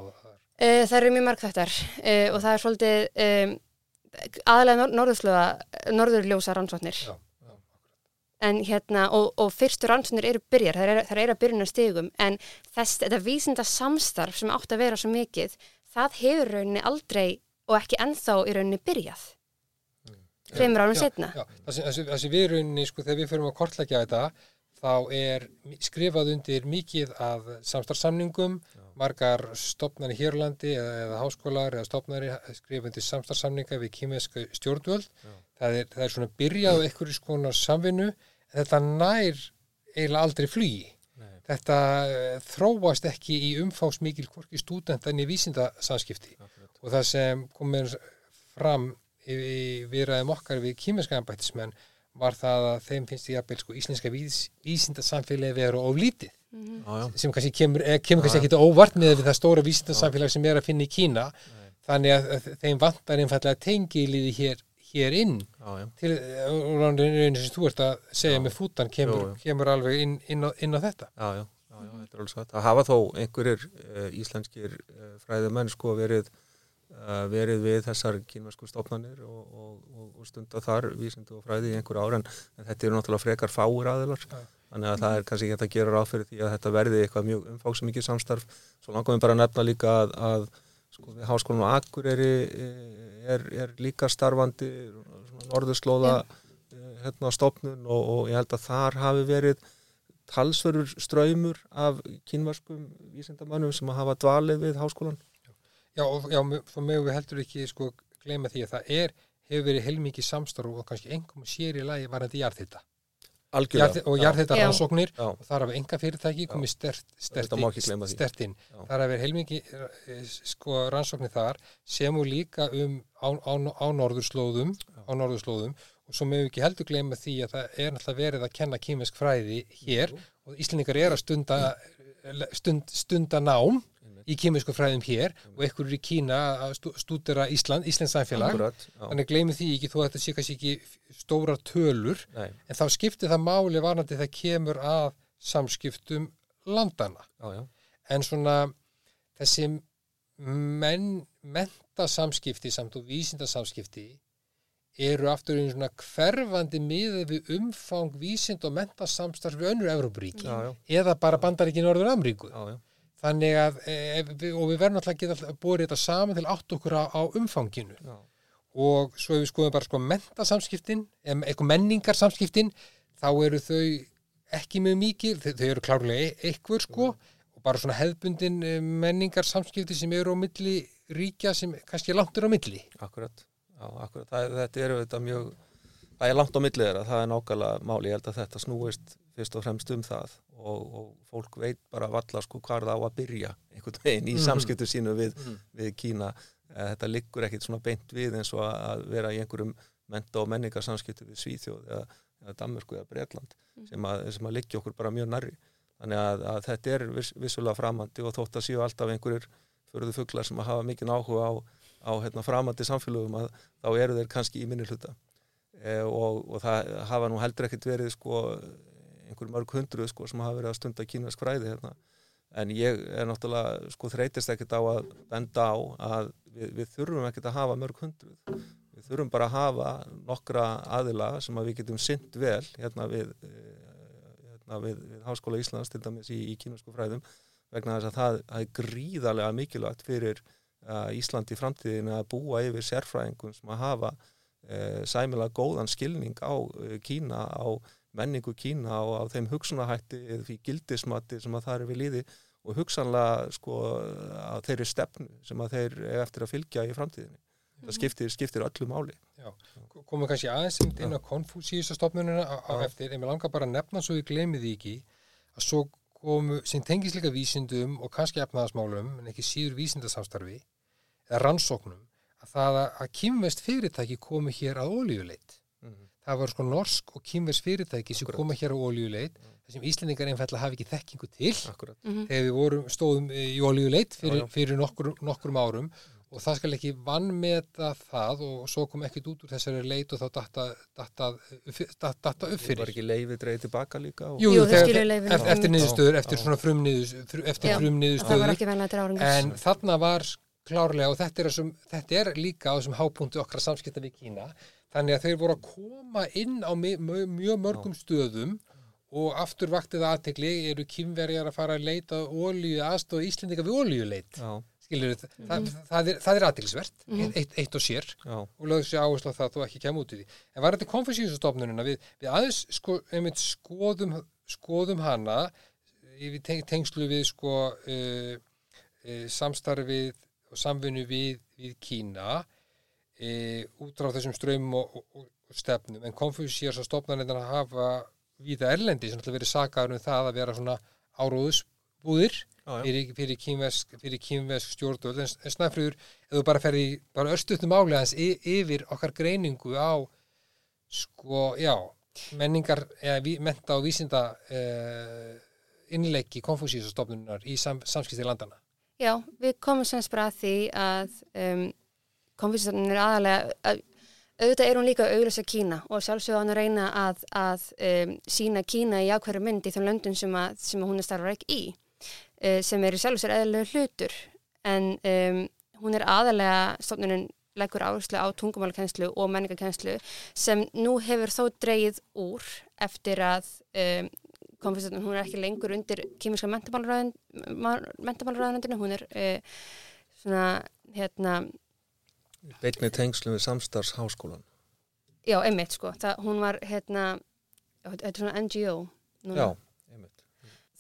Uh, það eru mjög marg þettar uh, og það er svolítið um, nor norðurslöða, norðurljósa rannsóknir. Já, En hérna, og, og fyrstu rannsóknir eru byrjar, það eru, eru að byrjuna stigum, en þess, þetta vísinda samstarf sem átt að vera svo mikið, það hefur rauninni aldrei og ekki ennþá í rauninni byrjað. Fremur árum setna. Já, það sem, það sem, það sem við rauninni, sko, þegar við förum að kortlækja þetta, þá er skrifað undir mikið af samstarfsamningum, margar stopnari hér á landi eða, eða háskólar eða stopnari skrifa undir samstarfsamninga við kýmesku stjórnvöld. Það er, það er svona byrjað á einhverju skonar samvinnu, en þetta nær eiginlega aldrei flugi. Þetta eh, þróast ekki í umfásmikil hvorki stúdenta en í vísindasamskipti og það sem kom með fram í, viðræðum okkar við kýmenska embættismenn var það að þeim finnst því að sko, íslenska vís, vísindasamfélagi vera oflítið Já, já. sem kannski kemur, eh, kemur kannski Já. ekki óvart með við það stóra vísindasamfélag sem er að finna í Kína þannig að, að þeim vantar einfallega tengiliði hér, hér inn Já, já. til rauninu sem þú ert að segja Já. með fútan kemur, Jú, jú. kemur alveg inn, inn, á, inn á þetta Já, já, já, já, þetta er alveg satt. Það hafa þó einhverjir uh, íslenskir uh, fræðumenn sko verið, verið við þessar kínversku stofnanir og, og, og, og stunda þar vísindu og fræði í einhver ár en, en þetta eru náttúrulega frekar fáir aðilar Já. þannig að það er kannski ekki hægt að gera ráð fyrir því að þetta verði eitthvað mjög umfáksmikið samstarf svo langum við bara að nefna líka að, að sko við háskólanum á Akureyri eh, er, er líka starfandi svona norðurslóða eh, hérna stofnun og, og ég held að þar hafi verið talsverður ströymur af kínvarskum vísindamannum sem hafa dvalið við háskólan. Já, já, þá mögum við heldur ekki sko gleyma því að það er, hefur verið heilmikið samstarf og kannski engum sér í lagi varandi jarð þetta. algjörlega. og jarðhita rannsóknir Já, og þar hafa enga fyrirtæki komið stert, stert, því. stert inn. Þar hafa verið heilmingi sko, rannsóknir þar sem og líka um á, á, á norðurslóðum á norðurslóðum. Og svo meðum við ekki heldur gleyma því að það er náttúrulega verið að kenna kýmisk fræði hér og Íslendingar er að stunda stund, stunda nám í kýmisku fræðum hér og ekkur er í Kína að stú- stúdera Ísland, Íslands samfélag akkurat. Þannig gleymi því ekki þó að þetta sé kannski ekki stóra tölur nei, en þá skiptir það máli varnandi það kemur að samskiptum landana já, já. en svona þessi menn, mentasamskipti samt og vísindasamskipti eru aftur einu svona hverfandi miðað við umfang vísind og mentasamstarf við önnur já, eða bara bandaríki Norður Ameríku já, já. Þannig að e, við, og við verðum alltaf að geta búið þetta saman til átt okkur á, á umfanginu já. og svo ef við skoðum bara sko mentasamskiptin, em, eitthvað menningarsamskiptin þá eru þau ekki mjög mikið, þau, þau eru klárlega e- eitthvað sko og bara svona hefðbundin eh, menningarsamskipti sem eru á milli ríkja sem kannski langt er á milli. Akkurat, já, akkurat. Það, þetta eru þetta mjög, það er langt á millið þeirra, það er nákvæmlega máli, ég held að þetta snúist fyrst og fremst um það og, og fólk veit bara valla sko hvað það á að byrja einhvern veginn í Mhm. samskiptu sínu við, Mhm. við Kína. Eh, Þetta liggur ekkit svona beint við eins og að vera í einhverjum menta og menningarsamskiptu við Svíþjóð eða, eða Danmörku eða Bretland sem að, sem að liggja okkur bara mjög nærri. Þannig að, að þetta er viss, vissulega framandi og þótt að séu alltaf einhverjir förðu fuglar sem að hafa mikinn áhuga á, á hérna, framandi samfélögum að þá eru þeir kannski í minni hluta og, og það hafa nú heldur ekkert verið sko einhver mörg hundruð sko sem hafa verið að stunda kínvesk fræði hérna. En ég er náttúrulega sko þreytist ekkert á að benda á að við, við þurfum ekkert að hafa mörg hundruð. Við þurfum bara að hafa nokkra aðila sem að við getum synt vel hérna við, eh, hérna við, við Háskóla Íslands til dæmis í, í kínvesku fræðum vegna þess að það, það er gríðarlega mikilvægt fyrir uh, Ísland í framtíðinu að búa yfir sérfræðingum sem að hafa uh, sæmilega góðan skilning á uh, Kína, á menningu Kína og á þeim hugsunahætti eða því gildismati sem að það er við líði og hugsanlega sko að þeirri stefnu sem að þeir er eftir að fylgja í framtíðinu. Það skiptir, skiptir öllu máli. Komum við kannski aðeins inn á konfúsíusastofnunina á, Já. eftir, en mér langar bara að nefna svo ég gleymi því ekki að svo komu, sem tengist líka vísindum og kannski efnaðasmálum, en ekki síður vísindasamstarfi eða rannsóknum, að það að, að kýmvest fyrirtæki komu hér að ólíuleit. Það var sko norsk og kýmvest fyrirtæki sem koma hér á ólíuleit, þessum Íslendingar einfallega hafi ekki þekkingu til Akkurat. Mhm. þegar við vorum, stóðum í olíuleit fyrir, fyrir nokkur, nokkrum árum og það skal ekki vannmeta það og svo kom ekkit út úr þessari leit og þá datta, datta, datta, datta upp Það fyrir. var ekki leifið dreigð tilbaka líka. Og... Jú, Jú, þegar- skiluðu leyfinu eftir, eftir um- niðurstöður, eftir svona frumniðurstöður, eftir Já, Það var ekki venlega til áringus. en þarna var klárlega og þetta er, þessum, þetta er líka á þessum hápunktu okkar samskipta við Kína, þannig að þeir voru að koma inn á mjög, mjög mörgum stöðum og aftur vaktið aðtegli eru kýmverjar að fara að leita olíu aðstofa Íslendinga við olíuleit? Já, skilur það, það, það er, það er aðtilsvert Mhm. eitt, eitt og sér. Já, og lögðu sér áherslu á það að þú ekki kemur út í því. En var þetta konfessíusastofnunina við, við aðeins sko, einmitt skoðum, skoðum hana í við teng, tengslu við sko uh, uh, samstarfið og samvinnu við, við Kína uh, út frá þessum strömmum og, og, og, og stefnum. En konfessíusastofnunina hafa víða erlendi sem verið sakaður um það að vera svona áróðusbúðir já. fyrir, fyrir kýmvesk, fyrir kýmvesk stjórnvöld. En, en snæfriður, ef þú bara ferði bara örstuðtum álega hans y- yfir okkar greiningu á sko, já, menningar eða ví, menta og vísinda uh, innleiki konfúsísastofnunar í sam, samskipti landana Já, við komum semst bara að því að um, konfísistofnun er aðalega, að, auðvitað er hún líka að auglösa Kína og sjálfsögðu á hann að reyna að, að um, sína Kína í ákveðru mynd í þeim löndum sem, sem hún er starfar ekki í, uh, sem er í sjálfsögðu eðlilegu hlutur, en um, hún er aðalega, stofnunin leggur áherslu á tungumálkennslu og menningarkennslu sem nú hefur þó dreigið úr eftir að um, konfessatun, hún er ekki lengur undir kýmiska mentamálraðanendinu, hún er uh, svona, hérna, Beinni tengslum við samstarfsháskólan. já, einmitt sko, það, hún var, hérna, þetta er svona NGO núna. Já, einmitt.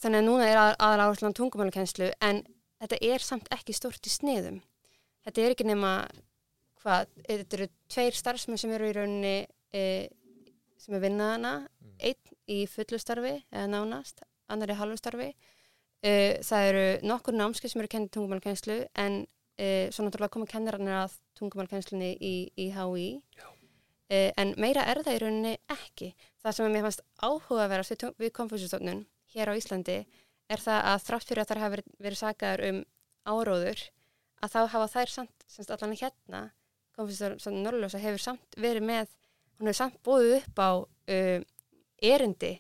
Þannig að núna er að, aðal áherslu á tungumálkennslu, en þetta er samt ekki stort í sniðum. Þetta er ekki nema, hvað, þetta eru tveir starfsmenn sem eru í rauninni, e, sem er vinnaðana, einn í fullustarfi eða nánast, annar í halvustarfi. Uh, það eru nokkur námskeið sem eru kennið tungumálkenslu en uh, svo náttúrulega koma kennararnir að tungumálkenslunni í, í HÍ. Uh, en meira er það í rauninni ekki. Það sem mér fannst áhuga að vera við, við konfúsistofnun hér á Íslandi er það að þrátt fyrir að þær hafa verið, verið sagaðar um áróður að þá hafa þær samt, semst allan hérna konfúsistofnun Norrlösa hefur samt verið með, hún hefur samt búið upp á erindi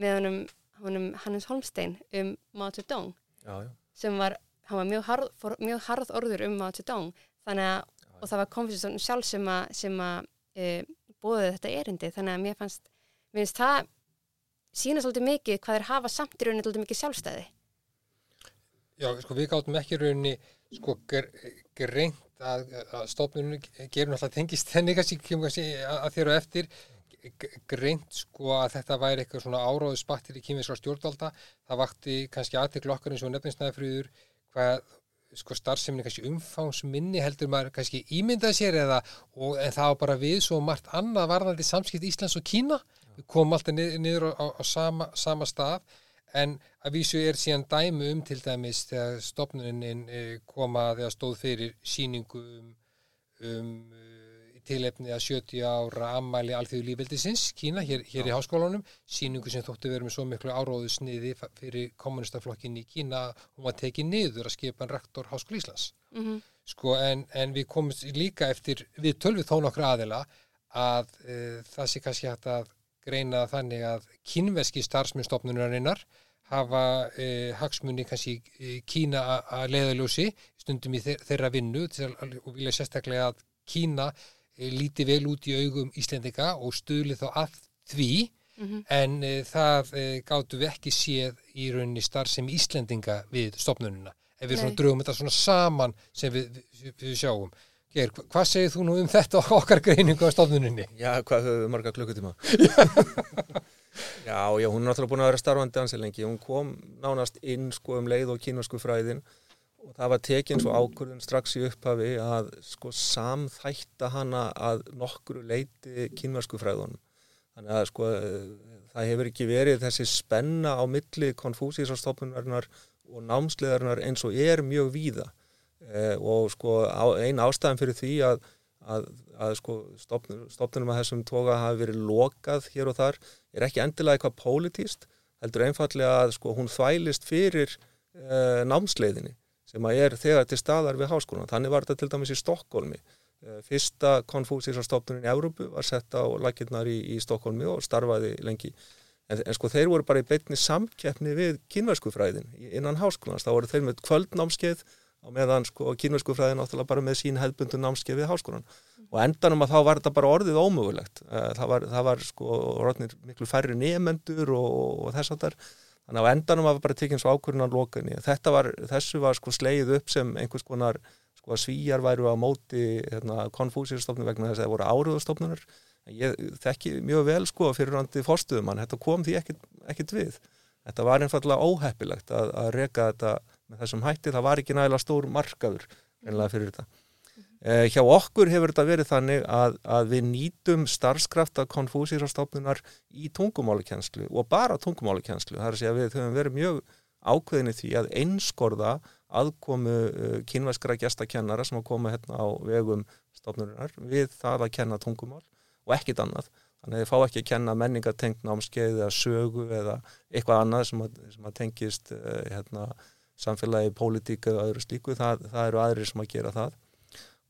með honum, honum Hannes Holmstein um Mao Zedong já, já. sem var, var mjög harð, fór, mjög harð orður um Mao Zedong þannig að, og það var konfúsistofnun sjálf sem að, sem að uh, búið þetta erindi, þannig að mér fannst mér finnst það sína svolítið mikið hvað er hafa samt í rauninni svolítið mikið sjálfstæði. Já, sko við gáttum ekki rauninni sko greint að, að stofnunum gerum alltaf tengist þenni kannski kemur kannski að þér og eftir greint sko að þetta væri eitthvað svona áráðu spattir í kýmiðskla stjórnvalda. Það vakti kannski aðteklu okkar eins og nefninsnæðafrýður hvað sko starfseminni kannski umfangsminni heldur maður kannski ímyndað sér eða og, en það var bara við svo margt annað varðandi samskipt Íslands og Kína. Við komum alltaf niður, niður á, á sama, sama stað en að vísu er síðan dæmu um til dæmis þegar stopnunin eh, koma þegar stóð fyrir síningu um, um tilefni að 70 ára ammæli alþjóðu lífveldisins, Kína, hér, hér í háskólanum, síningu sem þóttu verið með svo miklu áróðu sniði fyrir kommunistaflokkin í Kína, hún var tekið niður að skipa en rektor Háskóli Íslands. Mm -hmm. Sko, en, en við komum líka eftir, við tölvið þó nokkru aðila að e, það sé kannski hægt að greina þannig að kínveski starfsmyndstofnunarinnar hafa e, hagsmunni kannski e, Kína að leiðaljósi stundum í þeirra vinnu og vilja sérstaklega að Kína Eh, líti vel út í augum Íslendinga og stuðli þá að því mm -hmm. en e, það e, gáttu við ekki séð í rauninni starf sem Íslendinga við stopnununa ef við drögum þetta svona saman sem við, við, við sjáum Ger, hvað segir þú nú um þetta [laughs] okkar greiningu á stofnuninni? Já, hvað höfum við marga klukkutíma? [laughs] já, já, hún er náttúrulega búin að vera starfandi ansið lengi, hún kom nánast inn sko um leið og kínasku fræðin og það var tekinn svo ákvörðun strax í upphafi að sko samþætta hana að nokkru leiti kynvarsku fræðunum. Þannig að sko það hefur ekki verið þessi spenna á milli konfúsísastofnunarnar og námsleðarnar eins og er mjög víða. Eh, og sko á, ein ástæðan fyrir því að, að, að sko stofnunum, að þessum toga hafi verið lokað hér og þar er ekki endilega eitthvað pólitíst heldur einfallega að sko hún þvælist fyrir eh, námsleiðinni sem að er þegar til staðar við háskólan. Þannig var þetta til dæmis í Stokkólmi. Eh, fyrsta konfúsísarstofnun í Európu var sett á lakirnar í, í Stokkólmi og starfaði lengi. En, en sko þeir voru bara í beitni samkeppni við kynverskufræðin innan háskólans. Það voru þeir með kvöldnámskeið á meðan sko kynverskufræðin áttala bara með sín hefbundu námskeið við háskólan. Og endanum að þá var þetta bara orðið ómögulegt. Eh, það var, það var sko orðinir miklu færri nefendur og, og þess að þar Þannig á endanum var bara tekinn svo ákvörðunan lokunni. Var, þessu var sko sleið upp sem einhvers konar sko svíjar væru á móti hérna, konfúsírstofnum vegna þess að það voru áriðustofnunar. Ég þekki mjög vel sko fyrirrandi fórstuðumann, þetta kom því ekkit, ekkit við. Þetta var einfallega óheppilegt að, að reka þetta með þessum hætti, það var ekki nægilega stór markaður einlega fyrir þetta. Eh, hjá okkur hefur þetta verið þannig að, að við nýtum starfskrafta konfúsírastofnunar í tungumálukenslu og bara tungumálukenslu. Það er að segja að við höfum verið mjög ákveðinni því að einskorða aðkomu uh, kynvæskra gestakennara sem að koma hérna á vegum stofnurinnar við það að kenna tungumál og ekkit annað. Þannig að þið fá ekki að kenna menningatengt námskeið eða sögu eða eitthvað annað sem að, sem að tengist uh, hérna, samfélagi, pólitík eða öðru slíku. Það, það eru aðrir sem að gera það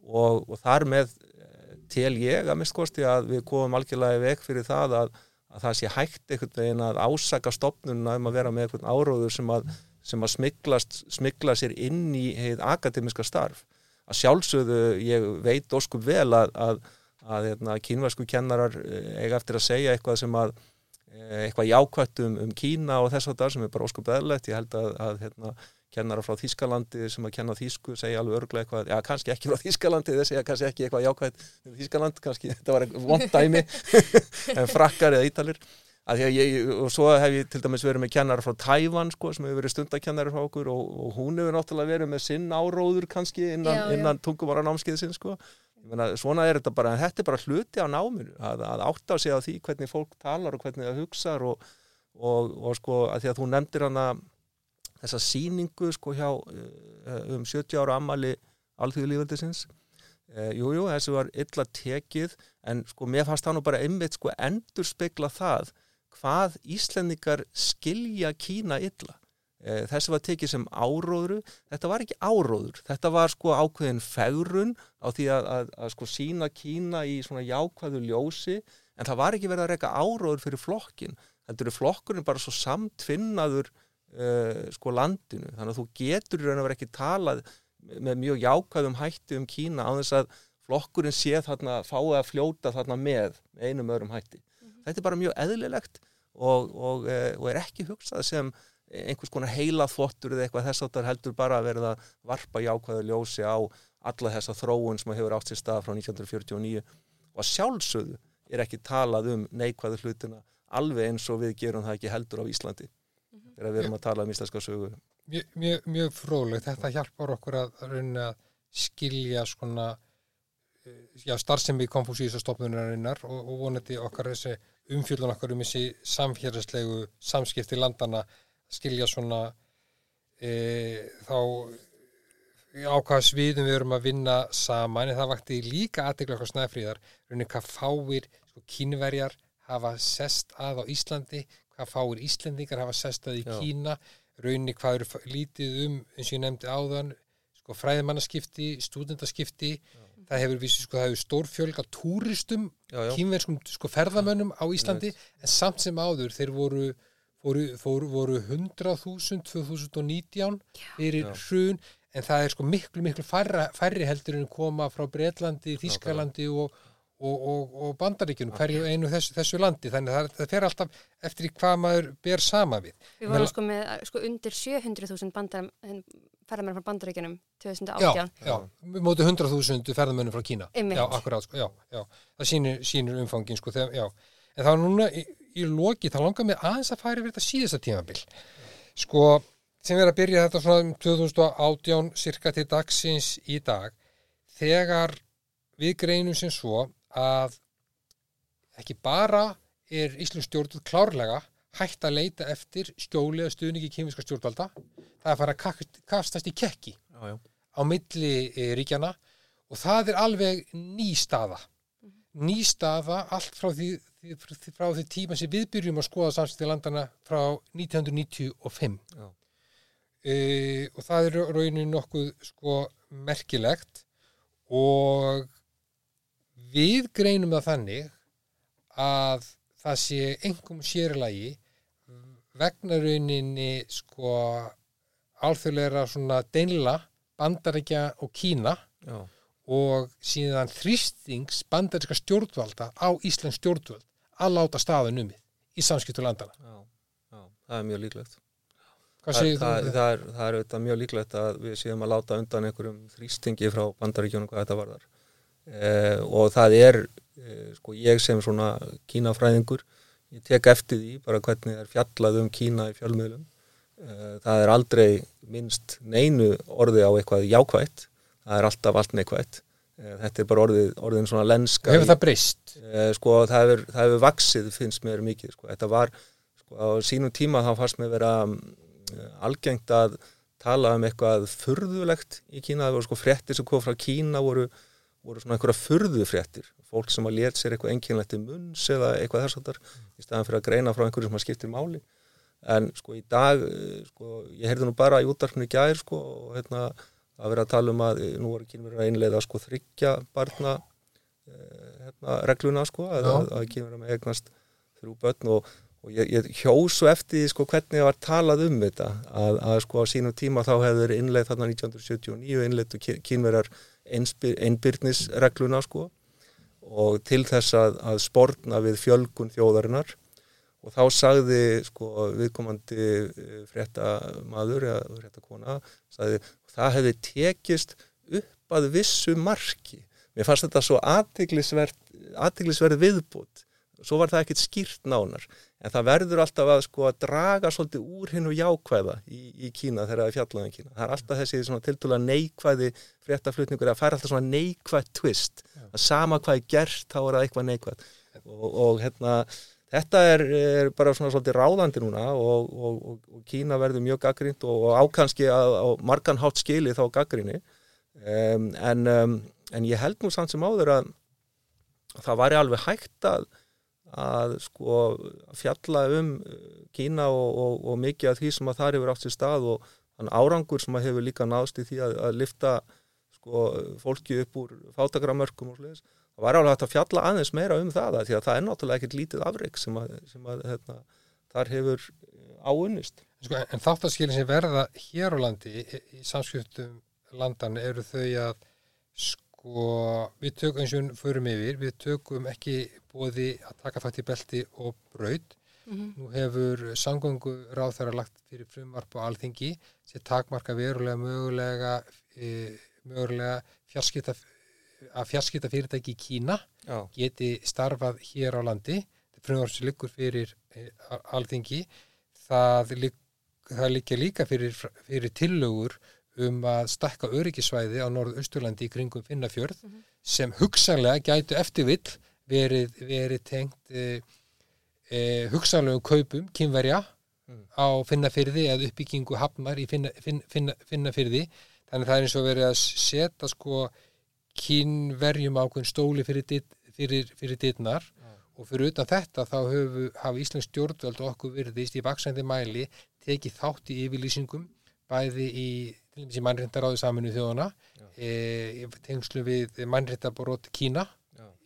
og, og þar með eh, tel ég að mistkosti að við komum algjörlega vekk fyrir það að, að það sé hægt einhvern veginn að ásaka stopnuna um að vera með einhvern áróður sem að, sem að smiglast, smigla sér inn í heið akademiska starf. Að sjálfsögðu ég veit óskum vel að, að, að hérna, kínværsku kennarar eh, eiga eftir að segja eitthvað sem að eh, eitthvað jákvætt um, um Kína og þess að það sem er bara óskum beðlegt. Ég held að hérna, kennara frá Þískalandi sem að kenna Þísku segja alveg örglega eitthvað, já kannski ekki frá Þískalandi þeir segja kannski ekki eitthvað jákvæmt um Þískaland, kannski [laughs] þetta var vond dæmi [laughs] en frakkar eða ítalir ég, og svo hef ég til dæmis verið með kennara frá Tævan sko, sem hefur verið stundakennari frá okkur og, og hún hefur náttúrulega verið með sinn áróður kannski innan, innan tungumvara námskeiðsinn sko. Meina, svona er þetta bara, þetta er bara hluti á náminu að, að átta sig á því hvernig fólk talar og hvernig það hugsaður og og, og sko að því að þú nefndir hana þessa síningu sko hjá uh, um 70 ára ammali alþjóðlífaldisins jújú, þessu var illa tekið en sko mér fannst það nú bara einmitt sko endur spekla það hvað Íslendingar skilja Kína illa. Uh, þessu var tekið sem áróðru. Þetta var ekki áróður, þetta var sko ákveðin fegrun á því að, að, að sko sína Kína í svona jákvæðu ljósi en það var ekki verið að reyka áróður fyrir flokkin heldur er flokkurinn bara svo samtvinnaður uh, sko landinu þannig að þú getur raun og verið ekki talað með mjög jákvæðum hætti um Kína á þess að flokkurinn sé þarna fáið að fljóta þarna með einum öðrum hætti. Mm -hmm. Þetta er bara mjög eðlilegt og, og, uh, og er ekki hugsað sem einhvers konar heila þvottur eða eitthvað þess að þetta heldur bara að verða varpa jákvæðu ljósi á alla þessa þróun sem hefur átt sér stað frá 1949 og sjálfsögðu er ekki talað um neikvæðu hlutina alveg eins og við gerum það ekki heldur á Íslandi. Þegar við erum að tala um íslenska sögu. Mjög, mjög, mjög fróðlegt, þetta hjálpar okkur að að skilja svona eh, já, starfsemi konfúsísastofnunarinnar og, og vonandi okkar þessi umfjöldan okkar um þessi samfélagslegu samskipti landana skilja svona e, þá ákvaða sviðum við erum að vinna saman. En það vakti líka aðdegla okkar snæfríðar raunin hvað fáir sko, kínverjar hafa sest að á Íslandi, hvað fáir Íslandingar hafa sest að í Já. Kína. Rauninni hvað eru lítið um eins og ég nefndi áðan, sko fræðimannaskipti stúdendaskipti Já. það hefur vissi sko, það hefur stórfjölga túristum, kínverðskum sko ferðamönnum á Íslandi, en samt sem áður þeir voru voru, voru, voru 100.000 2019 fyrir hrun. En það er sko miklu miklu færra, færri heldur en koma frá Breitlandi, Þískalandi og og, og, og bandaríkjunum hverju einu þessu, þessu landi þannig að það fer alltaf eftir hvað maður ber sama við. Við vorum sko með sko undir 700.000 ferðarmenn frá bandaríkjunum 2018. Já, já, mótu 100.000 ferðarmennum frá Kína. Einmitt. Já, akkurát, sko, já, já. Það sínir, sínir umfangin, sko, þegar, já. En það var núna í, í loki, það langar mig aðeins að færi verið þetta síðasta tímabil. Sko, sem verið að byrja þetta svona um 2018, cirka til dagsins í dag, þegar við greinum sem svo að ekki bara er Íslands stjórnvöld klárlega hægt að leita eftir skjóli eða stuðningi kýminska stjórnvalda það er að fara að kastast í kekki já, já. á milli e, ríkjana og það er alveg ný staða. Ný staða allt frá því, því, frá því tíma sem við byrjum að skoða samstíði landana frá 1995 e, og það er rauninu nokkuð sko merkilegt. Og við greinum það þannig að það sé engum sérlægi vegna rauninni sko alþjóðleira svona deinla bandarækja og Kína Já. og síðan þrýstings bandaríska stjórnvalda á Íslands stjórnvald að láta staðun um í samskiptu landana Já. Já, það er mjög líklegt Það, það, það, það er, er mjög líklegt að við séum að láta undan einhverjum þrýstingi frá bandaríkjónum hvað þetta varðar eh, og það er eh, sko ég sem svona kínafræðingur ég tek eftir því bara hvernig það er fjallað um Kína í fjölmiðlum. Eh, það er aldrei minnst neinu orði á eitthvað jákvægt það er alltaf allt neikvægt eh, þetta er bara orðið, orðin svona lenska hefur það breyst? Eh, sko það hefur, það hefur vaksið finnst mér mikið sko. Þetta var sko á sínum tíma þá fannst mér vera eh, algengt að tala um eitthvað furðulegt í Kína, það voru sko frettir sem kom frá Kína voru voru svona einhverja furðufréttir fólk sem að létt sér eitthvað enginlegt í munns eða eitthvað þess að þar í staðan fyrir að greina frá einhverju sem að skiptir máli. En sko í dag eh, sko, ég heyrði nú bara í útdarfinu gæðir sko og hérna að vera að tala um að eh, nú voru kynverið að einlega sko þryggja barna eh, hérna, regluna sko að, að, að kynverið með eignast þrjú börn og, og ég, ég hjósu eftir sko hvernig það var talað um þetta. Að, að sko á sínum tíma þá hefur innleið þarna 1979 innleitu kynverjar einbyrnisregluna sko og til þess að, að spórna við fjölgun þjóðarinnar. Og þá sagði sko viðkomandi eh, fréttamaður eða fréttakona sagði það hefði tekist upp að vissu marki. Mér fannst þetta svo aðtiklisverð viðbútt svo var það ekkert skýrt nánar en það verður alltaf að sko að draga svolítið úr hinn og jákvæða í, í Kína þegar það er fjallaðan um Kína. Það er alltaf þessi svona tiltúlega neikvæði fréttaflutningur að færa alltaf svona neikvæð twist. Að sama hvað er gert þá er það eitthvað neikvæð og, og hérna þetta er, er bara svona svolítið ráðandi núna og, og, og, Kína verður mjög gaggrínt og ákanski að, á margan hátt skili þá gaggríni um, en, um, en ég held nú samt sem áður að það væri alveg hægt að, að sko fjalla um Kína og mikið af því sem að það hefur átt sér stað og þann árangur sem að hefur líka náðst í því að, að lifta sko fólki upp úr fátagramörkum og sliðis það var alveg hægt að fjalla aðeins meira um það því að það er náttúrulega ekkert lítið afreik sem að, sem að hérna, þar hefur áunnist. Sko, en þáttaskilin sem verða hér á landi í, í samskiptum landan eru þau að sko við tökum eins og förum yfir, við tökum ekki bóði að taka fætt í belti og braud. Mm -hmm. Nú hefur sangöngu ráð þar að lagt fyrir frumvarp og alþingi sem takmarka verulega mögulega, e, mögulega fjarskipta að fjarskipta fyrirtæki í Kína Já. geti starfað hér á landi frumvarp sem liggur fyrir eh, alþingi það, lig, það liggja líka fyrir, fyrir tillögur um að stakka öryggisvæði á norðu-austurlandi í kringum Finnafjörð mm -hmm. sem hugsanlega gætu eftirvill verið, verið tengt e, e, hugsanlegum kaupum kynverja mm. á Finnafjörði eða uppbyggingu hafnar í finna, finna, finna, Finnafjörði þannig það er eins og verið að setja sko kynverjum ákveðin stóli fyrir, dit, fyrir, fyrir dittnar ja. og fyrir utan þetta þá hafa Íslands stjórnvöld okkur virðist í vaksandi mæli tekið þátt í yfirlýsingum bæði í, í mannrindaráðu saminu þjóðana e, tengslu við mannrindaborót Kína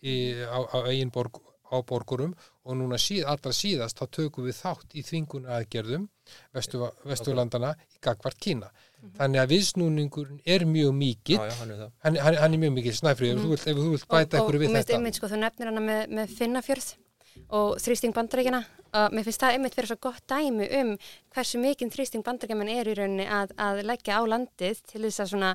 e, á, á eigin borg, á borgurum. Og núna síð, allra síðast þá tökum við þátt í þvinguna aðgerðum vestu, vestulandana í gagvart Kína. -hmm. þannig að viðsnúningurinn er mjög mikið hann, hann, hann er mjög mikið snæfrið mm -hmm. ef þú vilt bæta ykkur við þetta. einmitt, sko, þú nefnir hana með, með Finnafjörð og þrýsting bandarækjana og mér finnst það einmitt fyrir svo gott dæmi um hversu mikinn þrýsting bandarækjaman er í rauninni að, að leggja á landið til þess að svona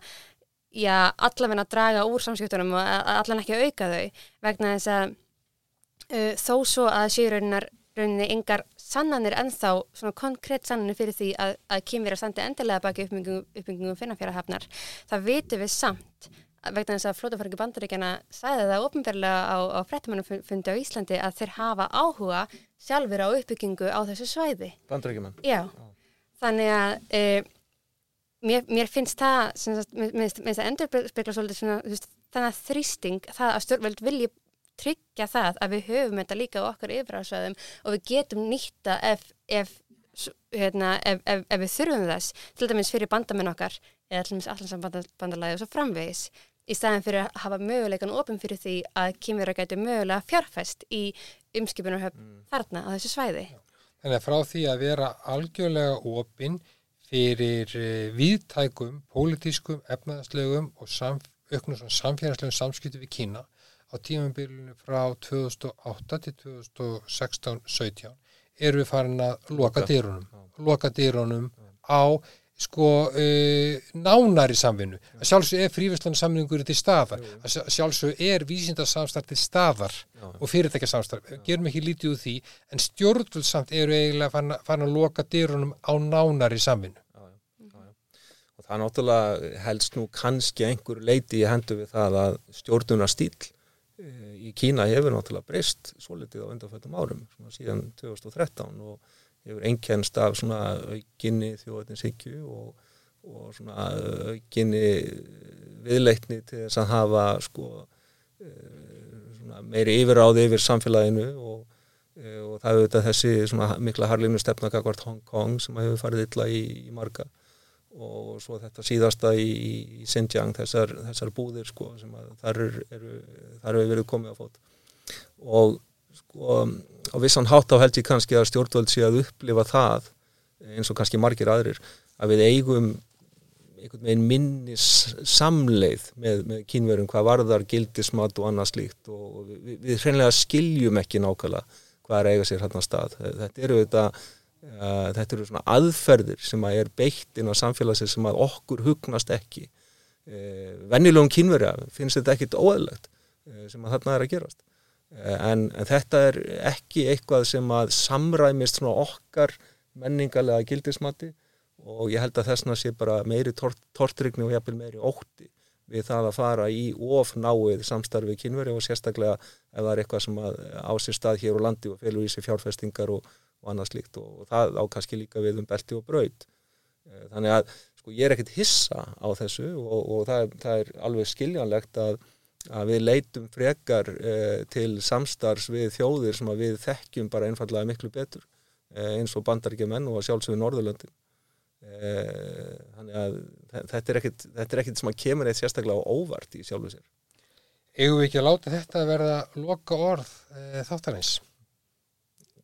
já, allavegna draga úr samskiptunum og allan ekki auka þau vegna þess að uh, þó svo að séuraunar rauninni yngar sannanir ennþá svona konkrétt sannanir fyrir því að, að kýmverja standi endilega baki uppbyggingum, uppbyggingum finnafjörahafnar. Það vitum við samt vegna þess að flótafærki bandaríkjana sæði það ofinverlega á, á frettumannufundi á Íslandi að þeir hafa áhuga sjálfur á uppbyggingu á þessu svæði. Bandaríkjumann? Já, þannig að e, mér, mér finnst það, mér finnst það endur spekla svolítið þannig að þrýsting, það að stjórnveld vilji tryggja það að við höfum þetta líka á okkar yfirásvæðum og við getum nýtta ef, ef, hérna, ef, ef við þurfum þess til dæmis fyrir bandamenn okkar eða dæmis allansambandalagi og svo framvegis í staðin fyrir að hafa möguleikan ofin fyrir því að kymverða gæti mögulega fjárfæst í umskipunarhöfn mm. þarna á þessu svæði. Þannig að frá því að vera algjörlega ofin fyrir uh, viðtækum, pólitískum, efnaðslegum og samf auknum samfélagslegum samskiptu við Kína á tímambilinu frá 2008 til 2016-17 erum við farin að loka dýrunum, loka dýrunum á sko uh, nánari samvinnu. Að sjálfsög er frívæslan samvinningur til staðar, að sjálfsög er vísindarsamstarf til staðar já. og fyrirtækjasamstarf, gerum ekki lítið úr því. En stjórnvöldsamt eru eiginlega farin, farin að loka dýrunum á nánari samvinnu. Og það náttúrulega helst nú kannski einhver leiti í hendu við það að stjórnuna stíl í Kína hefur náttúrulega breyst svo litið á undanfættum árum síðan 2013 og hefur einkennst af svona aukinni þjóðatinshyggju og, og svona aukinni viðleikni til þess að hafa sko meiri yfiráði yfir samfélaginu og, og það hefur þetta þessi svona mikla harlínu stefna kakvart Hong Kong sem hefur farið illa í, í marga og svo þetta síðasta í, í Xinjiang þessar, þessar búðir sko sem að þar eru, eru þar hefur verið komið á fót. Og sko á vissan hátt á held ég kannski að stjórnvöld sé að upplifa það eins og kannski margir aðrir að við eigum einhvern veginn minnis samleið með, með kínverum hvað varðar gildismat og annað slíkt og við, við hreinlega skiljum ekki nákvæmlega hvað er eiga sér hérna stað. Þetta eru þetta Uh, þetta eru svona aðferðir sem að er beitt inn á samfélagsins sem að okkur hugnast ekki. Uh, vennilegum kynverja finnst þetta ekkit óæðilegt uh, sem að þarna er að gerast en, en þetta er ekki eitthvað sem að samræmist svona okkar menningalega gildismatti og ég held að þessna sé bara meiri tort, tortrygni og jafnvel meiri ótti við það að fara í of náið samstarfi kynveri og sérstaklega ef það er eitthvað sem að á sér stað hér á landi og felur í sig fjárfestingar og, og annað slíkt og, og það á kannski líka við um belti og braut. Eh, þannig að sko ég er ekkert hissa á þessu og, og það, það er alveg skiljanlegt að, að við leitum frekar eh, til samstarfs við þjóðir sem að við þekkjum bara einfallega miklu betur eh, eins og bandaríkjumenn og sjálfsögur Norðurlöndin. Eh, þannig að þetta er ekkert, er sem að kemur eitt sérstaklega á óvart í sjálfu sér. Við ekki að láta þetta verða loka orð e, þáttarins?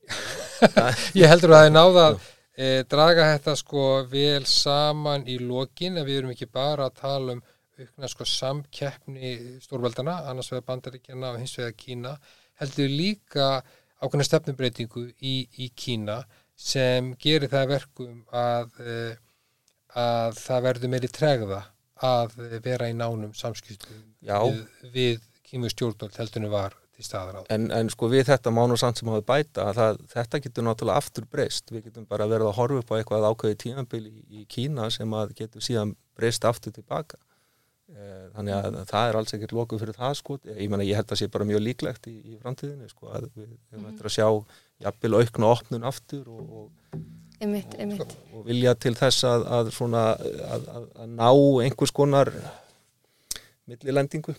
[laughs] Ég heldur að það er náða að e, draga þetta sko vel saman í lokin en við erum ekki bara að tala um aukna sko samkeppni stórveldana, annars vegar bandaríkjana og hins vegar Kína, heldur líka ákveðna stefnubreitingu í, í Kína sem gerir það verkum að, e, að það verður meiri tregða að vera í nánum samskiptum við, við kýmur stjórnvöld heldunum var til staðar á. En, en sko við þetta mánu samt sem hafa bæta að það, þetta getur náttúrulega aftur breyst. Við getum bara verið að horfa upp á eitthvað ákveði tímanbíl í, í Kína sem að getur síðan breyst aftur tilbaka. Eh, þannig að það er alls ekkert lokuð fyrir það sko. Ég menna ég held að það sé bara mjög líklegt í, í framtíðinu sko að við höfum eftir að sjá jafnvel aukna opnun aftur og, og, einmitt, einmitt. og, og vilja til þess að, að, svona, að, að ná einhvers konar millilendingu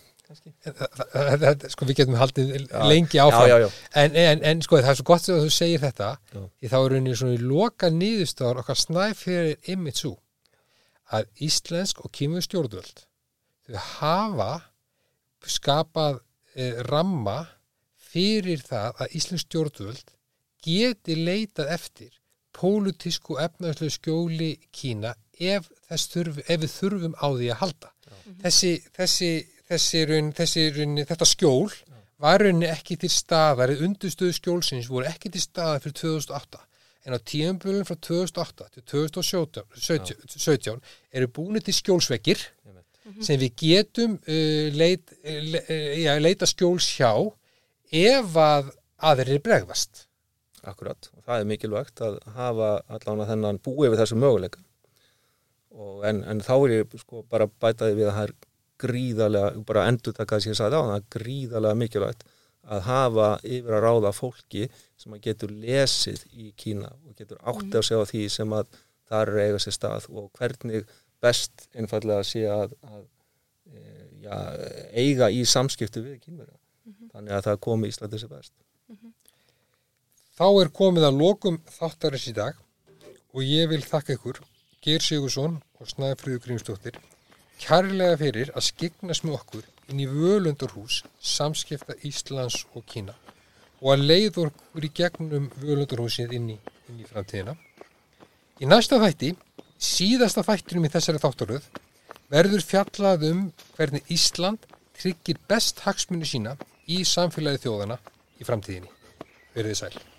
sko við getum haldið já, lengi áfram. já, já, en, en, en sko það er svo gott að þú segir þetta því þá er rauninni svona loka nýðustáðar okkar snæfyrir ymmið svo að íslensk og kýmur stjórnvöld þau hafa skapað eh, ramma fyrir það að íslensk stjórnvöld geti leitað eftir pólutísku efnaðslu skjóli Kína ef, þurf, ef við þurfum á því að halda. Þessi, þessi, þessi, raun, þessi raun, þetta skjól var rauninni ekki til staðar, undurstöðu skjólsins voru ekki til staðar fyrir 2008 en á tíumbölun frá 2008 til 2017 eru búinu til skjólsvekkir sem við getum uh, leit, le, uh, já, leita skjóls hjá ef að aðrir bregðast. Akkurat, og það er mikilvægt að hafa allan að þennan búið við þessu möguleika en, en þá er ég sko bara bætaði við að það er gríðarlega, bara endur taka þess að ég sagði á, það gríðarlega mikilvægt að hafa yfir að ráða fólki sem að getur lesið í Kína og getur átti að segja því sem að það er eiga sér stað og hvernig best einfallega sé að, að e, ja, eiga í samskiptu við kínverða. Mm -hmm. Þannig að það komi Íslandi sér best. Mm -hmm. Þá er komið að lokum þáttarins í dag og ég vil þakka ykkur Geir Sigursson og Snæfríður Grímsdóttir kærlega fyrir að skegnas með okkur inn í völundurhús samskipta Íslands og Kína og að leið okkur í gegnum völundurhúsið inn í, inn í framtíðina. Í næsta þætti, síðasta þættinum í þessari þáttaröð, verður fjallað um hvernig Ísland tryggir best hagsmunni sína í samfélagi þjóðana í framtíðinni. Verðið sæl.